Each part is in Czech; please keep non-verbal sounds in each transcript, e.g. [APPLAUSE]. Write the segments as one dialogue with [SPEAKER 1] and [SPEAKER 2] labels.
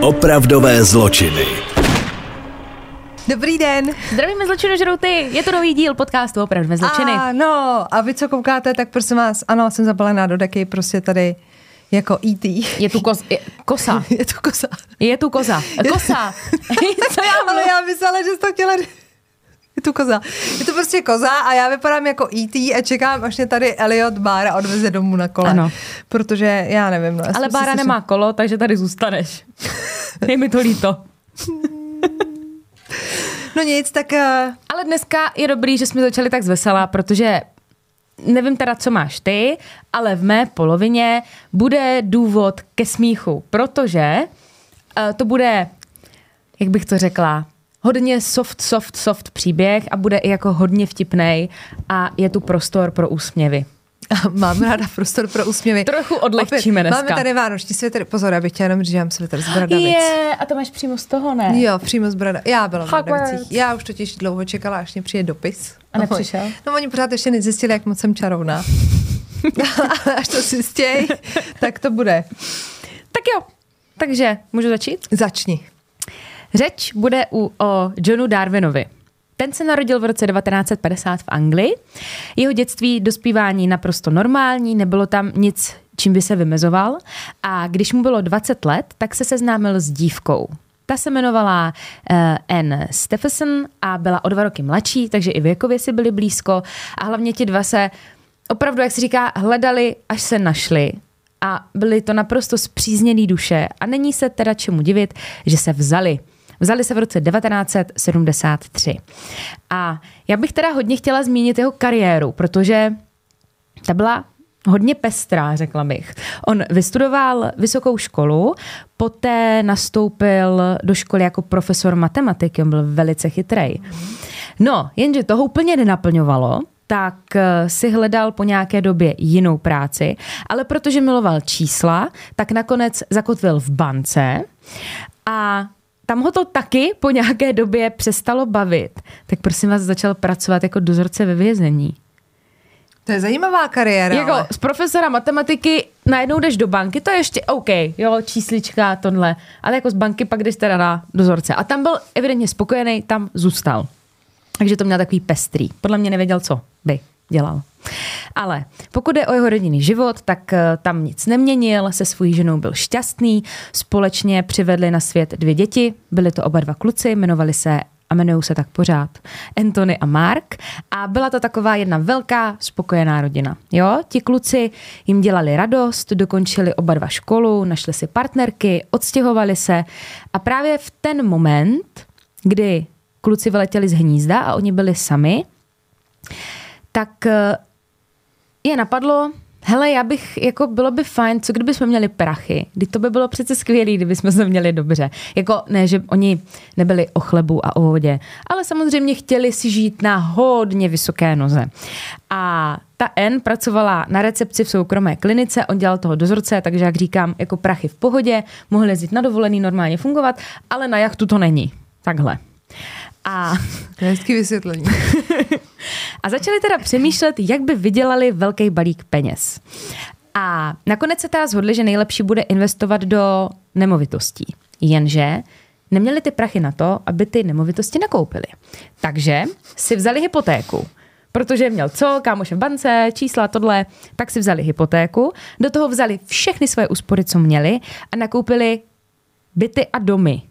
[SPEAKER 1] Opravdové zločiny.
[SPEAKER 2] Dobrý den.
[SPEAKER 3] Zdravíme zločinožrouty, je to nový díl podcastu Opravdové zločiny.
[SPEAKER 2] Ano, a vy co koukáte, tak prosím vás, ano, jsem zabalená do deky, prostě tady jako E.T.
[SPEAKER 3] Je tu koz, je, [LAUGHS] kosa.
[SPEAKER 2] Je tu kosa.
[SPEAKER 3] Je tu koza. Kosa. [LAUGHS] Co já
[SPEAKER 2] Ale já myslela, že jsi to chtěla... Je tu koza. Je to prostě koza a já vypadám jako E.T. a čekám, až mě tady Elliot Bára odveze domů na kole.
[SPEAKER 3] Ano.
[SPEAKER 2] Protože já nevím. No, já
[SPEAKER 3] Ale Bára nemá kolo, takže tady zůstaneš. [LAUGHS] Je mi to líto.
[SPEAKER 2] No nic, tak... Uh,
[SPEAKER 3] Ale dneska je dobrý, že jsme začali tak zvesela, protože nevím teda, co máš ty, ale v mé polovině bude důvod ke smíchu, protože uh, to bude, jak bych to řekla, hodně soft, soft, soft příběh a bude i jako hodně vtipnej a je tu prostor pro úsměvy.
[SPEAKER 2] mám ráda prostor pro úsměvy.
[SPEAKER 3] Trochu odlehčíme dneska.
[SPEAKER 2] Máme tady vánoční světr. Pozor, já bych chtěla jenom mám světr z bradavic.
[SPEAKER 3] Je, a to máš přímo z toho, ne?
[SPEAKER 2] Jo, přímo z brada. Já byla v. Bradavicích. Já už totiž dlouho čekala, až mě přijde dopis.
[SPEAKER 3] A nepřišel?
[SPEAKER 2] No, no oni pořád ještě nezjistili, jak moc jsem čarovná. [LAUGHS] až to zjistěj, tak to bude.
[SPEAKER 3] Tak jo, takže můžu začít?
[SPEAKER 2] Začni.
[SPEAKER 3] Řeč bude u, o Johnu Darwinovi. Ten se narodil v roce 1950 v Anglii. Jeho dětství, dospívání naprosto normální, nebylo tam nic, čím by se vymezoval. A když mu bylo 20 let, tak se seznámil s dívkou. Ta se jmenovala uh, Anne Stephenson a byla o dva roky mladší, takže i věkově si byli blízko. A hlavně ti dva se opravdu, jak se říká, hledali, až se našli. A byly to naprosto zpřízněný duše. A není se teda čemu divit, že se vzali. Vzali se v roce 1973. A já bych teda hodně chtěla zmínit jeho kariéru, protože ta byla hodně pestrá, řekla bych. On vystudoval vysokou školu, poté nastoupil do školy jako profesor matematiky, on byl velice chytrej. No, jenže toho úplně nenaplňovalo, tak eh, si hledal po nějaké době jinou práci, ale protože miloval čísla, tak nakonec zakotvil v bance a tam ho to taky po nějaké době přestalo bavit. Tak prosím vás začal pracovat jako dozorce ve vězení.
[SPEAKER 2] To je zajímavá kariéra.
[SPEAKER 3] Jako
[SPEAKER 2] ale...
[SPEAKER 3] z profesora matematiky najednou jdeš do banky, to je ještě OK, jo, číslička, tohle, ale jako z banky pak jdeš teda na dozorce. A tam byl evidentně spokojený, tam zůstal. Takže to měl takový pestrý. Podle mě nevěděl, co by dělal. Ale pokud je o jeho rodinný život, tak eh, tam nic neměnil, se svojí ženou byl šťastný, společně přivedli na svět dvě děti, byli to oba dva kluci, jmenovali se a jmenují se tak pořád Anthony a Mark a byla to taková jedna velká spokojená rodina. Jo, ti kluci jim dělali radost, dokončili oba dva školu, našli si partnerky, odstěhovali se a právě v ten moment, kdy kluci vyletěli z hnízda a oni byli sami, tak eh, je napadlo, hele, já bych, jako bylo by fajn, co kdyby jsme měli prachy, kdy to by bylo přece skvělé, kdyby jsme se měli dobře. Jako ne, že oni nebyli o chlebu a o vodě, ale samozřejmě chtěli si žít na hodně vysoké noze. A ta N pracovala na recepci v soukromé klinice, on dělal toho dozorce, takže jak říkám, jako prachy v pohodě, mohli jezdit na dovolený, normálně fungovat, ale na jachtu to není. Takhle. A
[SPEAKER 2] To je hezký vysvětlení. [LAUGHS]
[SPEAKER 3] a začali teda přemýšlet, jak by vydělali velký balík peněz. A nakonec se teda zhodli, že nejlepší bude investovat do nemovitostí. Jenže neměli ty prachy na to, aby ty nemovitosti nakoupili. Takže si vzali hypotéku. Protože měl co, kámoš v bance, čísla, tohle, tak si vzali hypotéku, do toho vzali všechny svoje úspory, co měli a nakoupili byty a domy.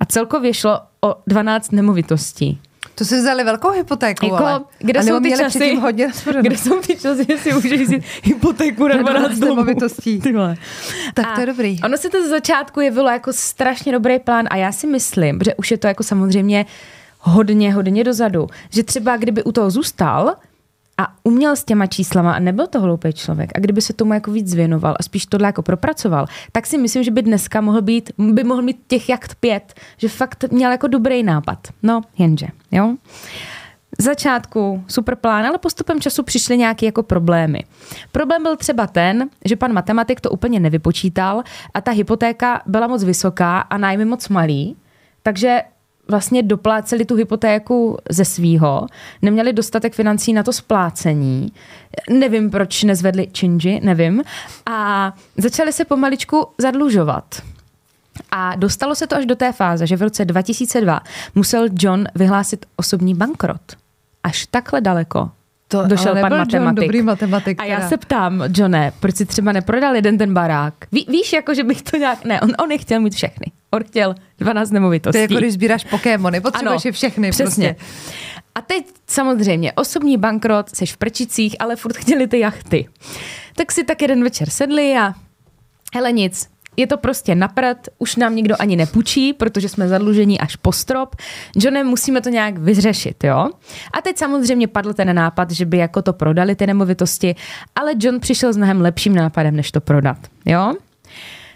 [SPEAKER 3] A celkově šlo o 12 nemovitostí.
[SPEAKER 2] To si vzali velkou hypotéku,
[SPEAKER 3] Jako,
[SPEAKER 2] ale.
[SPEAKER 3] kde jsou ty časy,
[SPEAKER 2] hodně
[SPEAKER 3] kde jsou ty časy, že si můžeš vzít hypotéku na
[SPEAKER 2] Na
[SPEAKER 3] 12
[SPEAKER 2] 12
[SPEAKER 3] domů.
[SPEAKER 2] nemovitostí. Tak
[SPEAKER 3] A
[SPEAKER 2] to je dobrý.
[SPEAKER 3] Ono se to ze začátku jevilo jako strašně dobrý plán a já si myslím, že už je to jako samozřejmě hodně, hodně dozadu, že třeba kdyby u toho zůstal a uměl s těma číslama a nebyl to hloupý člověk a kdyby se tomu jako víc věnoval a spíš tohle jako propracoval, tak si myslím, že by dneska mohl být, by mohl mít těch jakt pět, že fakt měl jako dobrý nápad. No, jenže, jo. Z začátku super plán, ale postupem času přišly nějaké jako problémy. Problém byl třeba ten, že pan matematik to úplně nevypočítal a ta hypotéka byla moc vysoká a nájmy moc malý, takže vlastně dopláceli tu hypotéku ze svýho, neměli dostatek financí na to splácení, nevím, proč nezvedli činži, nevím, a začali se pomaličku zadlužovat. A dostalo se to až do té fáze, že v roce 2002 musel John vyhlásit osobní bankrot. Až takhle daleko
[SPEAKER 2] To
[SPEAKER 3] došel
[SPEAKER 2] ale
[SPEAKER 3] pan
[SPEAKER 2] nebyl John
[SPEAKER 3] matematik.
[SPEAKER 2] dobrý matematik
[SPEAKER 3] A já
[SPEAKER 2] teda.
[SPEAKER 3] se ptám, Johne, proč si třeba neprodal jeden ten barák? Ví, víš, jako že bych to nějak... Ne, on, on je chtěl mít všechny. On chtěl 12
[SPEAKER 2] To
[SPEAKER 3] nemovitostí.
[SPEAKER 2] je jako když sbíráš Pokémony, potřebuješ je všechny
[SPEAKER 3] přesně.
[SPEAKER 2] prostě.
[SPEAKER 3] A teď samozřejmě osobní bankrot, seš v prčicích, ale furt chtěli ty jachty. Tak si tak jeden večer sedli a hele nic, je to prostě napřed, už nám nikdo ani nepůjčí, protože jsme zadlužení až po strop. Johnem musíme to nějak vyřešit, jo? A teď samozřejmě padl ten nápad, že by jako to prodali ty nemovitosti, ale John přišel s mnohem lepším nápadem, než to prodat, jo?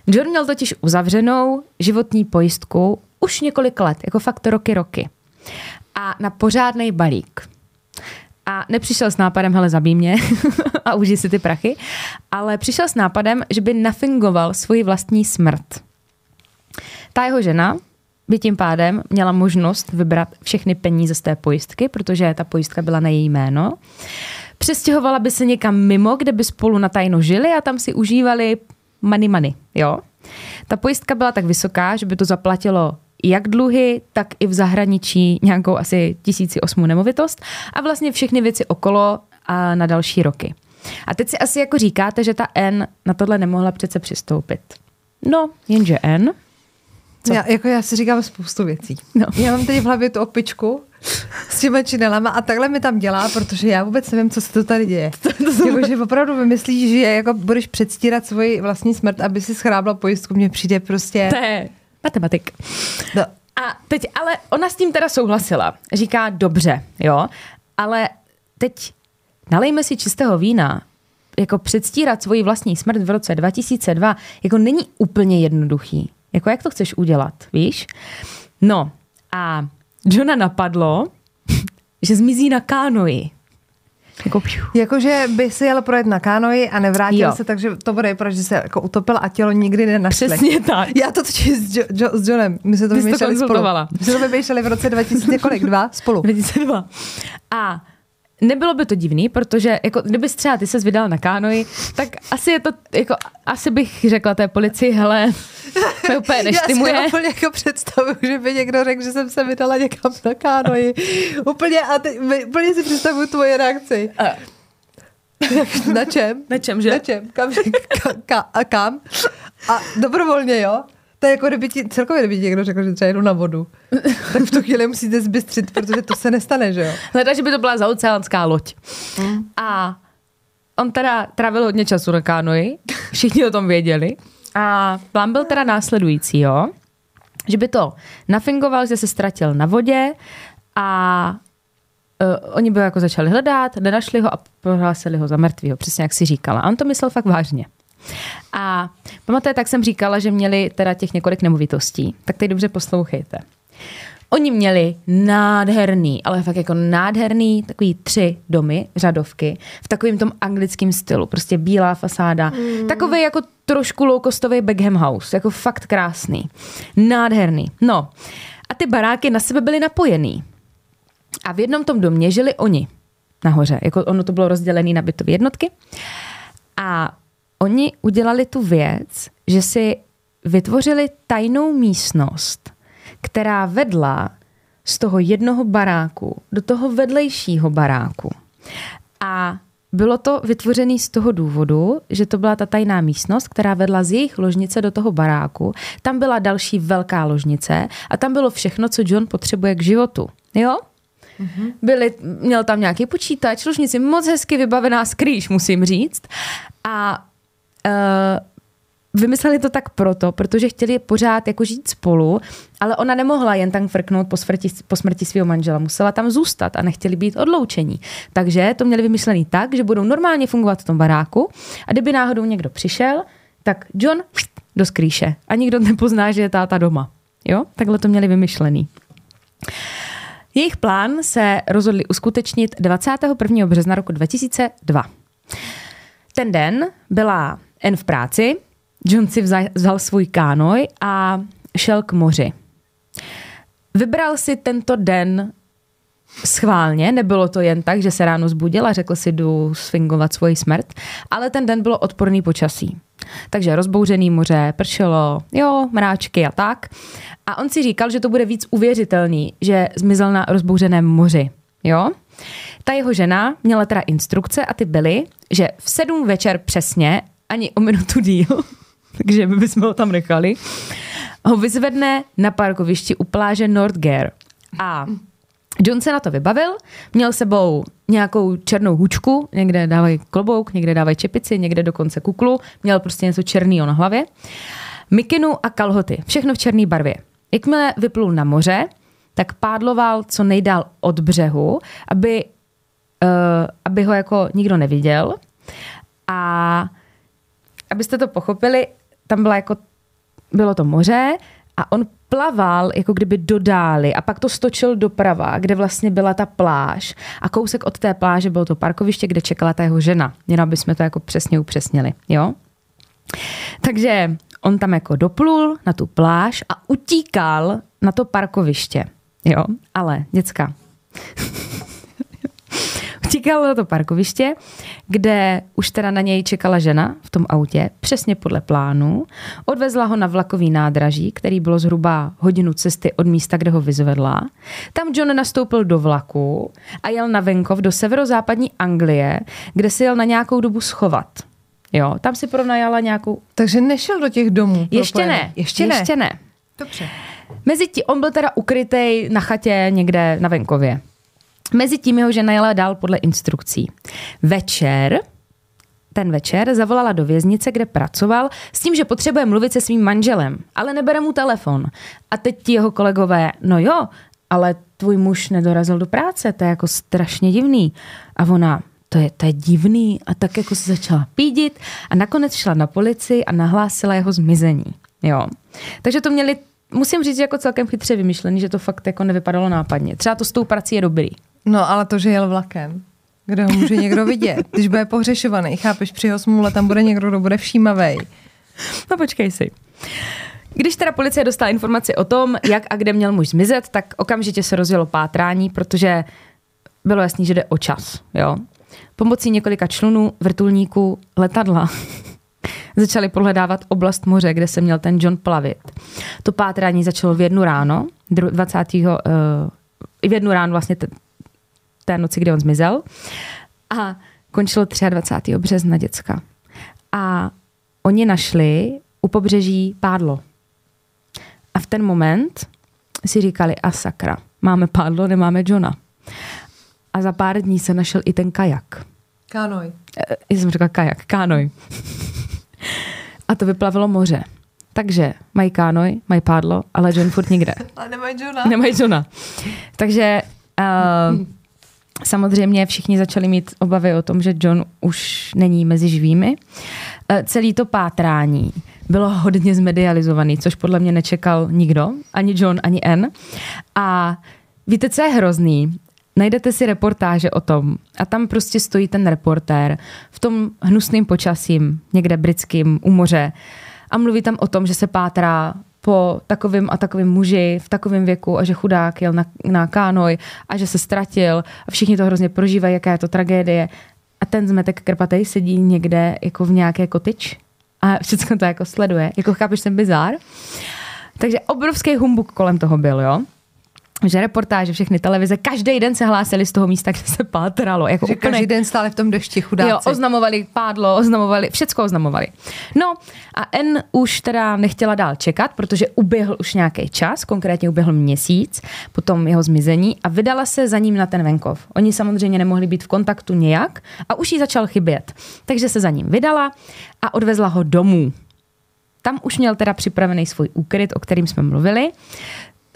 [SPEAKER 3] John měl totiž uzavřenou životní pojistku už několik let, jako fakt roky, roky. A na pořádný balík. A nepřišel s nápadem, hele, zabij mě [LAUGHS] a užij si ty prachy, ale přišel s nápadem, že by nafingoval svoji vlastní smrt. Ta jeho žena by tím pádem měla možnost vybrat všechny peníze z té pojistky, protože ta pojistka byla na její jméno. Přestěhovala by se někam mimo, kde by spolu na tajno žili a tam si užívali money money, jo? Ta pojistka byla tak vysoká, že by to zaplatilo jak dluhy, tak i v zahraničí nějakou asi tisíci osmou nemovitost a vlastně všechny věci okolo a na další roky. A teď si asi jako říkáte, že ta N na tohle nemohla přece přistoupit. No, jenže N, Co?
[SPEAKER 2] Já, jako já si říkám spoustu věcí.
[SPEAKER 3] No.
[SPEAKER 2] Já mám teď v hlavě tu opičku s těma činelama a takhle mi tam dělá, protože já vůbec nevím, co se to tady děje. [LAUGHS] jako, že opravdu vymyslíš, že jako budeš předstírat svoji vlastní smrt, aby si schrábla pojistku, mně přijde prostě...
[SPEAKER 3] to je matematik.
[SPEAKER 2] No,
[SPEAKER 3] A teď, ale ona s tím teda souhlasila. Říká, dobře, jo, ale teď nalejme si čistého vína, jako předstírat svoji vlastní smrt v roce 2002, jako není úplně jednoduchý. Jako jak to chceš udělat, víš? No a Johna napadlo, [LAUGHS] že zmizí na kánoji. Jako.
[SPEAKER 2] Jakože by si jel projet na kánoji a nevrátil
[SPEAKER 3] Jo.
[SPEAKER 2] se, takže to bude vypadat, že se jako utopil a tělo nikdy nenašli.
[SPEAKER 3] Přesně tak.
[SPEAKER 2] Já to totiž s, jo, jo, s Johnem, my se to
[SPEAKER 3] Ty jsi to
[SPEAKER 2] vymýšleli spolu. My jsme to vymýšleli v roce 2000 kolik? Dva? Spolu. [LAUGHS]
[SPEAKER 3] 2002. A nebylo by to divný, protože jako, kdyby třeba ty se vydal na kánoji, tak asi je to, jako, asi bych řekla té policii, hele, to úplně neštimuje. [LAUGHS]
[SPEAKER 2] Já si úplně jako představuju, že by někdo řekl, že jsem se vydala někam na kánoji. úplně, a teď, úplně si představuju tvoje reakci.
[SPEAKER 3] A- [LAUGHS]
[SPEAKER 2] Na čem?
[SPEAKER 3] Na čem, že?
[SPEAKER 2] Na čem? Kam, [LAUGHS] ka, ka, a kam? A dobrovolně, jo? To je jako kdyby ti, celkově kdyby ti někdo řekl, že třeba jedu na vodu. Tak v tu chvíli musíte zbystřit, protože to se nestane, že jo?
[SPEAKER 3] Hleda, že by to byla zaoceánská loď. A on teda trávil hodně času na kánoji, všichni o tom věděli. A plán byl teda následující, jo? Že by to nafingoval, že se ztratil na vodě a uh, oni by ho jako začali hledat, nenašli ho a prohlásili ho za mrtvýho, přesně jak si říkala. A on to myslel fakt vážně. A pamatujete, tak jsem říkala, že měli teda těch několik nemovitostí. Tak teď dobře poslouchejte. Oni měli nádherný, ale fakt jako nádherný, takový tři domy, řadovky, v takovém tom anglickém stylu. Prostě bílá fasáda. Mm. Takový jako trošku low-costový Beckham House. Jako fakt krásný. Nádherný. No. A ty baráky na sebe byly napojený. A v jednom tom domě žili oni nahoře. Jako ono to bylo rozdělené na bytové jednotky. A oni udělali tu věc, že si vytvořili tajnou místnost, která vedla z toho jednoho baráku do toho vedlejšího baráku. A bylo to vytvořené z toho důvodu, že to byla ta tajná místnost, která vedla z jejich ložnice do toho baráku. Tam byla další velká ložnice a tam bylo všechno, co John potřebuje k životu. Jo? Byli, měl tam nějaký počítač, ložnici moc hezky vybavená skrýš, musím říct. A uh, vymysleli to tak proto, protože chtěli pořád jako žít spolu, ale ona nemohla jen tam frknout po smrti, po smrti svého manžela. Musela tam zůstat a nechtěli být odloučení. Takže to měli vymyšlený tak, že budou normálně fungovat v tom baráku a kdyby náhodou někdo přišel, tak John [SNIFFS] do skrýše a nikdo nepozná, že je táta doma. Jo? Takhle to měli vymyšlený. Jejich plán se rozhodli uskutečnit 21. března roku 2002. Ten den byla N v práci, John si vzal, vzal svůj kánoj a šel k moři. Vybral si tento den schválně, nebylo to jen tak, že se ráno zbudil a řekl si, jdu swingovat svoji smrt, ale ten den bylo odporný počasí. Takže rozbouřený moře, pršelo, jo, mráčky a tak. A on si říkal, že to bude víc uvěřitelný, že zmizel na rozbouřeném moři, jo. Ta jeho žena měla teda instrukce a ty byly, že v sedm večer přesně, ani o minutu díl, [LAUGHS] takže my bychom ho tam nechali, ho vyzvedne na parkovišti u pláže Nordgare. A John se na to vybavil, měl sebou nějakou černou hůčku, někde dávají klobouk, někde dávají čepici, někde dokonce kuklu, měl prostě něco černého na hlavě, mikinu a kalhoty, všechno v černé barvě. Jakmile vyplul na moře, tak pádloval co nejdál od břehu, aby, uh, aby ho jako nikdo neviděl. A abyste to pochopili, tam byla jako, bylo to moře a on plaval jako kdyby do dály a pak to stočil doprava, kde vlastně byla ta pláž a kousek od té pláže bylo to parkoviště, kde čekala ta jeho žena. Jenom aby jsme to jako přesně upřesnili, jo? Takže on tam jako doplul na tu pláž a utíkal na to parkoviště, jo? Ale, děcka, [LAUGHS] utíkal na to parkoviště, kde už teda na něj čekala žena v tom autě, přesně podle plánu. Odvezla ho na vlakový nádraží, který bylo zhruba hodinu cesty od místa, kde ho vyzvedla. Tam John nastoupil do vlaku a jel na venkov do severozápadní Anglie, kde si jel na nějakou dobu schovat. Jo, tam si pronajala nějakou...
[SPEAKER 2] Takže nešel do těch domů.
[SPEAKER 3] Ještě ne,
[SPEAKER 2] Ještě ne.
[SPEAKER 3] ještě ne.
[SPEAKER 2] Dobře.
[SPEAKER 3] Mezi tím, on byl teda ukrytej na chatě někde na venkově. Mezi tím jeho žena jela dál podle instrukcí. Večer, ten večer zavolala do věznice, kde pracoval, s tím, že potřebuje mluvit se svým manželem, ale nebere mu telefon. A teď ti jeho kolegové, no jo, ale tvůj muž nedorazil do práce, to je jako strašně divný. A ona, to je, to je divný. A tak jako se začala pídit a nakonec šla na policii a nahlásila jeho zmizení. Jo. Takže to měli, musím říct, jako celkem chytře vymyšlený, že to fakt jako nevypadalo nápadně. Třeba to s tou prací je dobrý.
[SPEAKER 2] No, ale to, že jel vlakem, kde ho může někdo vidět, [LAUGHS] když bude pohřešovaný, chápeš, při jeho smůle tam bude někdo, kdo bude všímavej.
[SPEAKER 3] No počkej si. Když teda policie dostala informaci o tom, jak a kde měl muž zmizet, tak okamžitě se rozjelo pátrání, protože bylo jasný, že jde o čas. Jo? Pomocí několika člunů, vrtulníků, letadla [LAUGHS] začali pohledávat oblast moře, kde se měl ten John plavit. To pátrání začalo v jednu ráno, dru- 20. Uh, i v jednu ráno vlastně té noci, kdy on zmizel. A končilo 23. března děcka. A oni našli u pobřeží pádlo. A v ten moment si říkali, a sakra, máme pádlo, nemáme Johna. A za pár dní se našel i ten kajak.
[SPEAKER 2] Kanoj.
[SPEAKER 3] Eh, Já jsem řekla kajak, kánoj. [LAUGHS] A to vyplavilo moře. Takže mají kánoj, mají pádlo, ale John furt nikde. [LAUGHS]
[SPEAKER 2] Ale nemají Johna.
[SPEAKER 3] Nemají Johna. Takže uh, [LAUGHS] samozřejmě všichni začali mít obavy o tom, že John už není mezi živými. Uh, celý to pátrání bylo hodně zmedializovaný, což podle mě nečekal nikdo, ani John, ani N. A víte, co je hrozný? Najdete si reportáže o tom a tam prostě stojí ten reportér v tom hnusným počasím, někde britským, u moře a mluví tam o tom, že se pátrá po takovým a takovým muži v takovém věku a že chudák jel na, na kánoj a že se ztratil a všichni to hrozně prožívají, jaká je to tragédie. A ten zmetek krpatej sedí někde jako v nějaké kotyč a všechno to jako sleduje. Jako chápeš ten bizár? Takže obrovský humbuk kolem toho byl, jo? Že reportáže, všechny televize, každý den se hlásili z toho místa, kde se pátralo. Jako
[SPEAKER 2] Že
[SPEAKER 3] úplně
[SPEAKER 2] každý den stále v tom dešti chudáci.
[SPEAKER 3] Jo, oznamovali pádlo, oznamovali, všecko oznamovali. No a N už teda nechtěla dál čekat, protože uběhl už nějaký čas, konkrétně uběhl měsíc po tom jeho zmizení a vydala se za ním na ten venkov. Oni samozřejmě nemohli být v kontaktu nějak a už jí začal chybět. Takže se za ním vydala a odvezla ho domů. Tam už měl teda připravený svůj úkryt, o kterým jsme mluvili.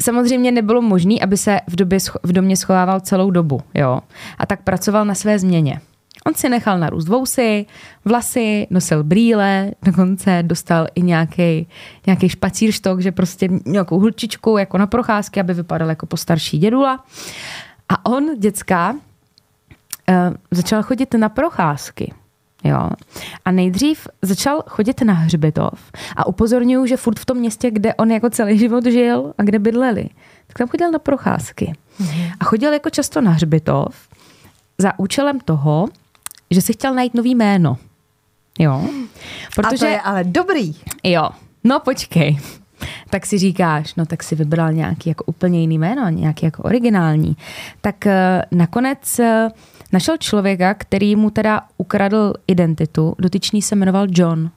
[SPEAKER 3] Samozřejmě nebylo možné, aby se v, době, v domě schovával celou dobu. Jo? A tak pracoval na své změně. On si nechal narůst vousy, vlasy, nosil brýle, dokonce dostal i nějaký nějaký špacírštok, že prostě nějakou hulčičku jako na procházky, aby vypadal jako postarší dědula. A on, děcka, eh, začal chodit na procházky. Jo. A nejdřív začal chodit na hřbitov a upozorňuju, že furt v tom městě, kde on jako celý život žil a kde bydleli, tak tam chodil na procházky. A chodil jako často na hřbitov za účelem toho, že si chtěl najít nový jméno. Jo.
[SPEAKER 2] Protože... A to je ale dobrý.
[SPEAKER 3] Jo, no počkej. Tak si říkáš, no tak si vybral nějaký jako úplně jiný jméno, nějaký jako originální. Tak uh, nakonec uh, našel člověka, který mu teda ukradl identitu. Dotyčný se jmenoval John.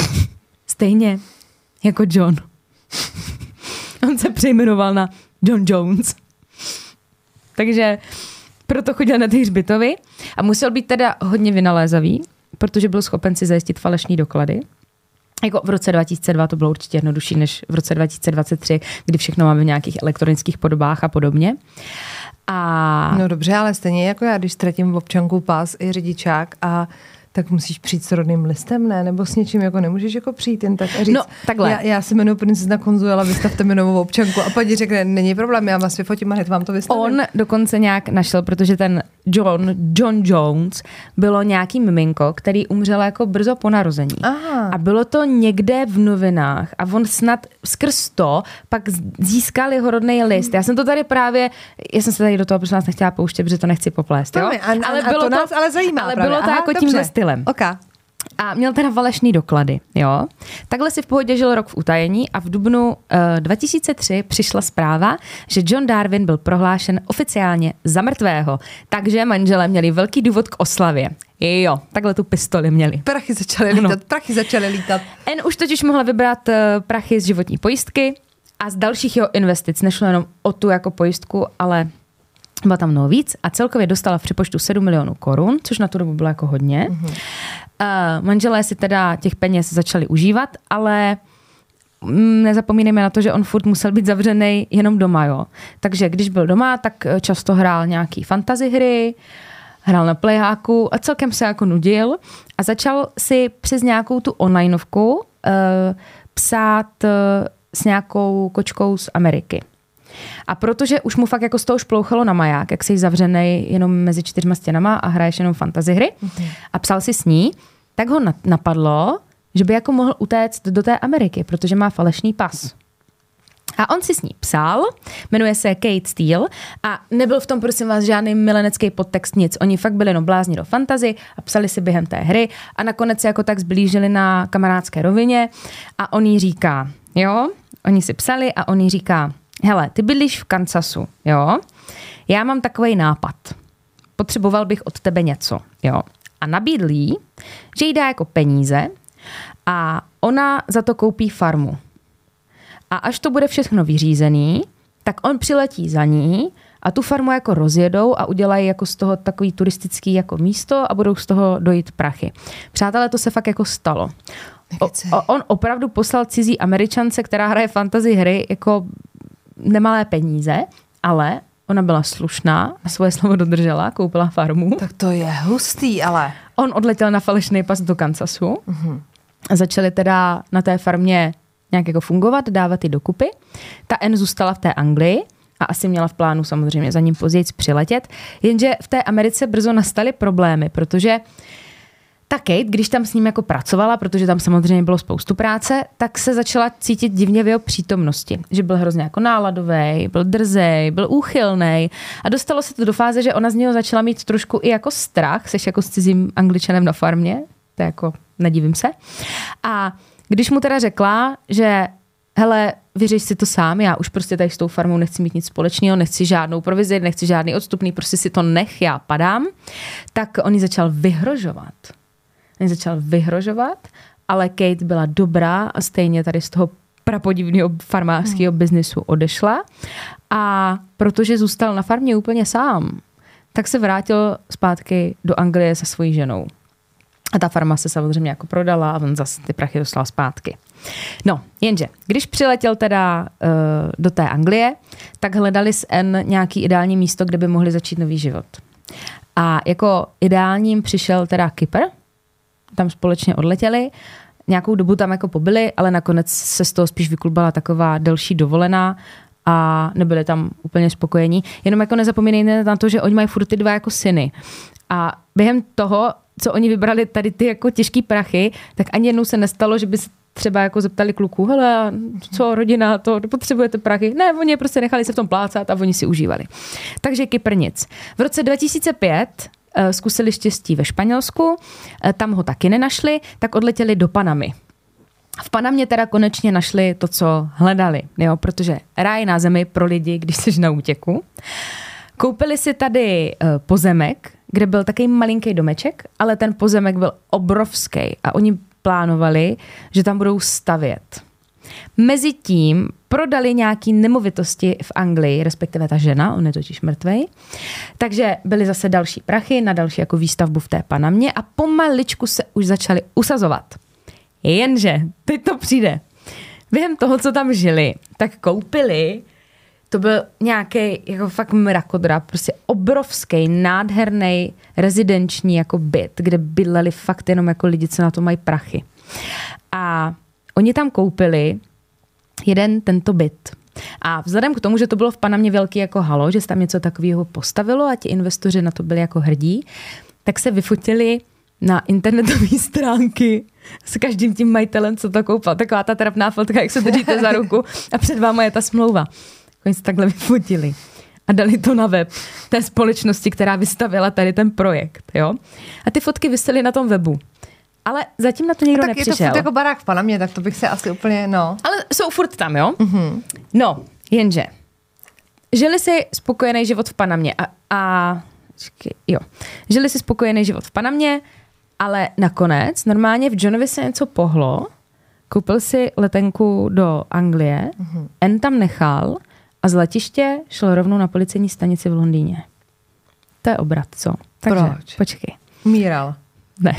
[SPEAKER 3] [LAUGHS] Stejně jako John. [LAUGHS] On se přejmenoval na John Jones. Takže proto chodil na ty hřbitovy a musel být teda hodně vynalézavý, protože byl schopen si zajistit falešní doklady. Jako v roce 2002 to bylo určitě jednodušší než v roce 2023, kdy všechno máme v nějakých elektronických podobách a podobně. A...
[SPEAKER 2] No dobře, ale stejně jako já, když ztratím v občanku pás i řidičák a tak musíš přijít s rodným listem, ne? Nebo s něčím jako nemůžeš jako přijít jen tak a říct,
[SPEAKER 3] No, takhle.
[SPEAKER 2] Já, já se jmenuji princezna Konzuela, vystavte mi novou občanku a paní řekne, není problém, já vás vyfotím a hned vám to vystavím.
[SPEAKER 3] On dokonce nějak našel, protože ten John, John Jones, bylo nějaký miminko, který umřel jako brzo po narození.
[SPEAKER 2] Aha.
[SPEAKER 3] A bylo to někde v novinách a on snad skrz to pak získal jeho rodný list. Já jsem to tady právě, já jsem se tady do toho prosím vás nechtěla pouštět, protože to nechci poplést. Jo?
[SPEAKER 2] Promiň, a- a- a to nás ale zajímá
[SPEAKER 3] Ale
[SPEAKER 2] právě.
[SPEAKER 3] bylo to
[SPEAKER 2] Aha,
[SPEAKER 3] jako
[SPEAKER 2] dobře.
[SPEAKER 3] tímhle stylem.
[SPEAKER 2] Ok.
[SPEAKER 3] A měl teda falešný doklady, jo. Takhle si v pohodě žil rok v utajení a v dubnu uh, 2003 přišla zpráva, že John Darwin byl prohlášen oficiálně za mrtvého. Takže manželé měli velký důvod k oslavě. Jo, takhle tu pistoli měli.
[SPEAKER 2] Prachy začaly
[SPEAKER 3] Ano.
[SPEAKER 2] lítat, prachy začaly lítat.
[SPEAKER 3] N už totiž mohla vybrat eh, prachy z životní pojistky a z dalších jeho investic. Nešlo jenom o tu jako pojistku, ale byla tam mnoho víc a celkově dostala v přepočtu 7 milionů korun, což na tu dobu bylo jako hodně. Mm-hmm. Uh, manželé si teda těch peněz začali užívat, ale mm, nezapomínejme na to, že on furt musel být zavřený jenom doma, jo. Takže když byl doma, tak eh, často hrál nějaký fantasy hry, hrál na playháku a celkem se jako nudil a začal si přes nějakou tu onlineovku uh, psát uh, s nějakou kočkou z Ameriky. A protože už mu fakt jako z toho šplouchalo na maják, jak jsi zavřený jenom mezi čtyřma stěnama a hraješ jenom fantasy hry mm-hmm. a psal si s ní, tak ho na- napadlo, že by jako mohl utéct do té Ameriky, protože má falešný pas. A on si s ní psal, jmenuje se Kate Steele a nebyl v tom, prosím vás, žádný milenecký podtext, nic. Oni fakt byli jenom blázni do fantazy a psali si během té hry a nakonec se jako tak zblížili na kamarádské rovině a on jí říká, jo, oni si psali a on jí říká, hele, ty bydlíš v Kansasu, jo, já mám takový nápad. Potřeboval bych od tebe něco, jo. A nabídl jí, že jí dá jako peníze a ona za to koupí farmu. A až to bude všechno vyřízený, tak on přiletí za ní a tu farmu jako rozjedou a udělají jako z toho takový turistický jako místo a budou z toho dojít prachy. Přátelé, to se fakt jako stalo. O, on opravdu poslal cizí američance, která hraje fantasy hry, jako nemalé peníze, ale ona byla slušná a svoje slovo dodržela, koupila farmu.
[SPEAKER 2] Tak to je hustý, ale.
[SPEAKER 3] On odletěl na falešný pas do Kansasu a začali teda na té farmě nějak jako fungovat, dávat ty dokupy. Ta N zůstala v té Anglii a asi měla v plánu samozřejmě za ním později přiletět, jenže v té Americe brzo nastaly problémy, protože ta Kate, když tam s ním jako pracovala, protože tam samozřejmě bylo spoustu práce, tak se začala cítit divně v jeho přítomnosti. Že byl hrozně jako náladový, byl drzej, byl úchylný a dostalo se to do fáze, že ona z něho začala mít trošku i jako strach, seš jako s cizím angličanem na farmě, to je jako, nedivím se. A když mu teda řekla, že hele, vyřeš si to sám, já už prostě tady s tou farmou nechci mít nic společného, nechci žádnou provizi, nechci žádný odstupný, prostě si to nech, já padám, tak on jí začal vyhrožovat. Začal vyhrožovat, ale Kate byla dobrá a stejně tady z toho prapodivného farmářského hmm. biznisu odešla a protože zůstal na farmě úplně sám, tak se vrátil zpátky do Anglie se svojí ženou. A ta farma se samozřejmě jako prodala a on zase ty prachy dostal zpátky. No, jenže, když přiletěl teda uh, do té Anglie, tak hledali s N nějaký ideální místo, kde by mohli začít nový život. A jako ideálním přišel teda Kypr, tam společně odletěli, nějakou dobu tam jako pobyli, ale nakonec se z toho spíš vyklubala taková delší dovolená a nebyli tam úplně spokojení. Jenom jako nezapomínejte na to, že oni mají furt ty dva jako syny. A během toho, co oni vybrali tady ty jako těžký prachy, tak ani jednou se nestalo, že by se třeba jako zeptali kluků, hele, co rodina, to potřebujete prachy? Ne, oni je prostě nechali se v tom plácat a oni si užívali. Takže Kypr nic. V roce 2005 eh, zkusili štěstí ve Španělsku, eh, tam ho taky nenašli, tak odletěli do Panamy. V Panamě teda konečně našli to, co hledali, jo, protože ráj na zemi pro lidi, když jsi na útěku. Koupili si tady eh, pozemek, kde byl takový malinký domeček, ale ten pozemek byl obrovský a oni plánovali, že tam budou stavět. Mezitím prodali nějaký nemovitosti v Anglii, respektive ta žena, on je totiž mrtvej. Takže byly zase další prachy na další jako výstavbu v té Panamě a pomaličku se už začali usazovat. Jenže, teď to přijde. Během toho, co tam žili, tak koupili to byl nějaký jako fakt mrakodra, prostě obrovský, nádherný rezidenční jako byt, kde bydleli fakt jenom jako lidi, co na to mají prachy. A oni tam koupili jeden tento byt. A vzhledem k tomu, že to bylo v Panamě velký jako halo, že se tam něco takového postavilo a ti investoři na to byli jako hrdí, tak se vyfotili na internetové [LAUGHS] stránky s každým tím majitelem, co to koupil. Taková ta trapná fotka, jak se držíte za ruku a před váma je ta smlouva. Oni se takhle vyfotili a dali to na web té společnosti, která vystavila tady ten projekt. Jo? A ty fotky vysely na tom webu. Ale zatím na to nikdo
[SPEAKER 2] tak
[SPEAKER 3] nepřišel.
[SPEAKER 2] je to furt jako barák v Panamě, tak to bych se asi úplně, no.
[SPEAKER 3] Ale jsou furt tam, jo? Mm-hmm. No, jenže žili si spokojený život v Panamě a, a jo, žili si spokojený život v Panamě, ale nakonec normálně v Johnovi se něco pohlo, koupil si letenku do Anglie, mm-hmm. N tam nechal a z letiště šel rovnou na policejní stanici v Londýně. To je obrat, co? Takže,
[SPEAKER 2] Proč?
[SPEAKER 3] Počkej.
[SPEAKER 2] Míral.
[SPEAKER 3] Ne.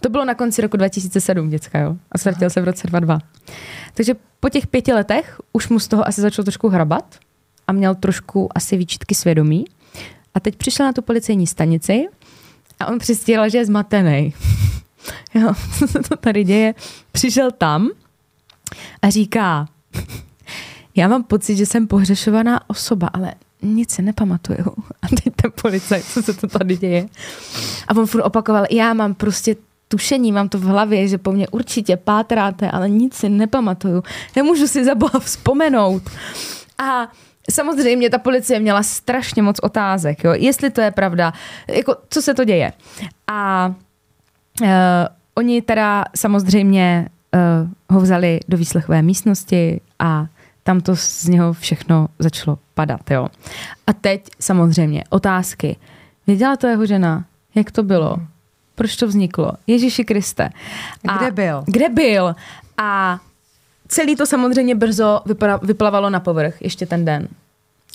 [SPEAKER 3] To bylo na konci roku 2007, děcka, jo? A ztratil se v roce 22. Takže po těch pěti letech už mu z toho asi začal trošku hrabat a měl trošku asi výčitky svědomí. A teď přišel na tu policejní stanici a on přistěla, že je zmatený. [LAUGHS] jo, co se to tady děje? Přišel tam a říká, [LAUGHS] já mám pocit, že jsem pohřešovaná osoba, ale nic si nepamatuju. [LAUGHS] A teď ten policajt, co se to tady děje. A on furt opakoval, já mám prostě tušení, mám to v hlavě, že po mně určitě pátráte, ale nic si nepamatuju. Nemůžu si za boha vzpomenout. A samozřejmě ta policie měla strašně moc otázek, jo, jestli to je pravda, jako co se to děje. A uh, oni teda samozřejmě uh, ho vzali do výslechové místnosti a tam to z něho všechno začalo padat, jo. A teď samozřejmě otázky. Věděla to jeho žena? Jak to bylo? Proč to vzniklo? Ježíši Kriste.
[SPEAKER 2] A kde byl?
[SPEAKER 3] Kde byl? A celý to samozřejmě brzo vyplavalo na povrch, ještě ten den.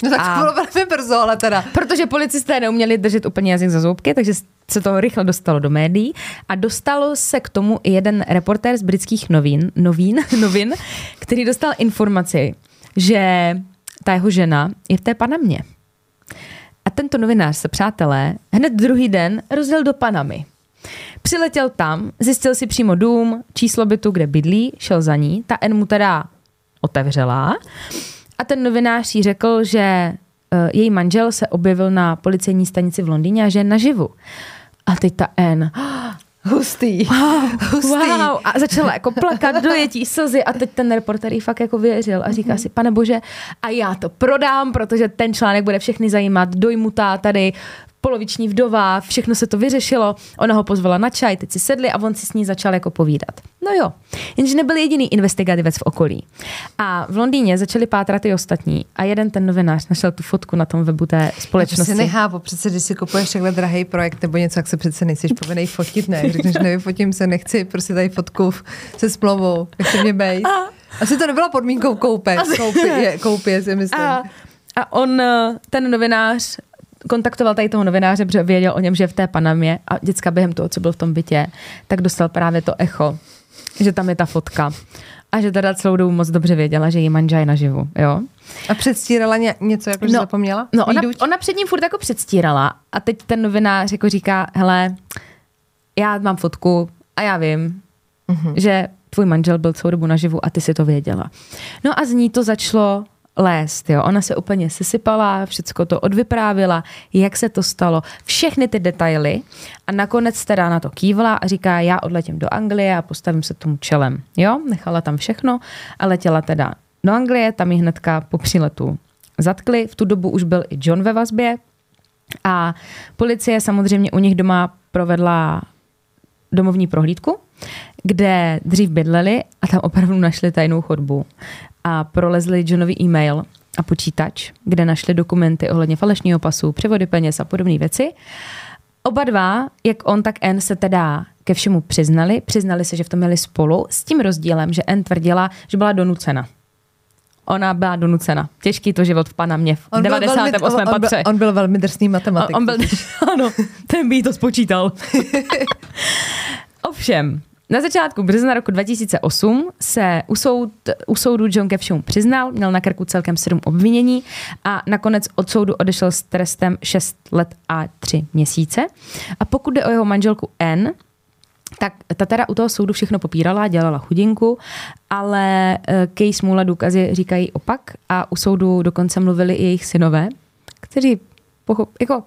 [SPEAKER 2] No tak
[SPEAKER 3] A-
[SPEAKER 2] to bylo velmi brzo, ale teda.
[SPEAKER 3] Protože policisté neuměli držet úplně jazyk za zoubky, takže se to rychle dostalo do médií a dostalo se k tomu i jeden reportér z britských novin, novín, [LAUGHS] novin, který dostal informaci, že ta jeho žena je v té Panamě. A tento novinář se, přátelé, hned druhý den rozjel do Panamy. Přiletěl tam, zjistil si přímo dům, číslo bytu, kde bydlí, šel za ní. Ta N mu teda otevřela a ten novinář jí řekl, že eh, její manžel se objevil na policejní stanici v Londýně a že je naživu. A teď ta N, [GASPS]
[SPEAKER 2] Hustý. [LAUGHS] Hustý.
[SPEAKER 3] wow, a začala jako plakat, dojetí slzy a teď ten reporter jí fakt jako věřil a říká si, pane bože, a já to prodám, protože ten článek bude všechny zajímat, dojmutá tady, poloviční vdova, všechno se to vyřešilo, ona ho pozvala na čaj, teď si sedli a on si s ní začal jako povídat. No jo, jenže nebyl jediný investigativec v okolí. A v Londýně začali pátrat i ostatní a jeden ten novinář našel tu fotku na tom webu té
[SPEAKER 2] To si
[SPEAKER 3] společnosti.
[SPEAKER 2] nechápu, přece když si kupuješ takhle drahý projekt nebo něco, jak se přece nejsiš povinný fotit, ne? Řekneš, nevyfotím se, nechci prostě tady fotku se splovou, nechci mě bejt. Asi to nebyla podmínkou koupě, koupě, koupě si myslím.
[SPEAKER 3] A, a on, eh, ten novinář, kontaktoval tady toho novináře, protože věděl o něm, že je v té Panamě a děcka během toho, co byl v tom bytě, tak dostal právě to echo, že tam je ta fotka. A že teda celou dobu moc dobře věděla, že jí manžel je naživu, jo.
[SPEAKER 2] A předstírala ně, něco, jako že zapomněla?
[SPEAKER 3] No, ona,
[SPEAKER 2] Výduť?
[SPEAKER 3] ona před ním furt jako předstírala a teď ten novinář jako říká, hele, já mám fotku a já vím, mm-hmm. že tvůj manžel byl celou dobu naživu a ty si to věděla. No a z ní to začalo lézt, jo. Ona se úplně sesypala, všecko to odvyprávila, jak se to stalo, všechny ty detaily a nakonec teda na to kývla a říká, já odletím do Anglie a postavím se tomu čelem, jo. Nechala tam všechno a letěla teda do Anglie, tam ji hnedka po příletu zatkli. V tu dobu už byl i John ve vazbě a policie samozřejmě u nich doma provedla domovní prohlídku, kde dřív bydleli a tam opravdu našli tajnou chodbu a prolezli Johnovi e-mail a počítač, kde našli dokumenty ohledně falešního pasu, převody peněz a podobné věci. Oba dva, jak on, tak N se teda ke všemu přiznali. Přiznali se, že v tom měli spolu, s tím rozdílem, že N tvrdila, že byla donucena. Ona byla donucena. Těžký to život v Panamě v
[SPEAKER 2] On byl
[SPEAKER 3] 98.
[SPEAKER 2] velmi, on, on, byl,
[SPEAKER 3] patře.
[SPEAKER 2] on byl velmi drsný matematik.
[SPEAKER 3] On, on byl, [LAUGHS] ano, ten by to spočítal. [LAUGHS] Ovšem, na začátku března roku 2008 se u, soud, u soudu John ke všemu přiznal, měl na krku celkem sedm obvinění a nakonec od soudu odešel s trestem 6 let a 3 měsíce. A pokud jde o jeho manželku N, tak ta teda u toho soudu všechno popírala, dělala chudinku, ale eh, Kej smůla důkazy říkají opak a u soudu dokonce mluvili i jejich synové, kteří pochop, jako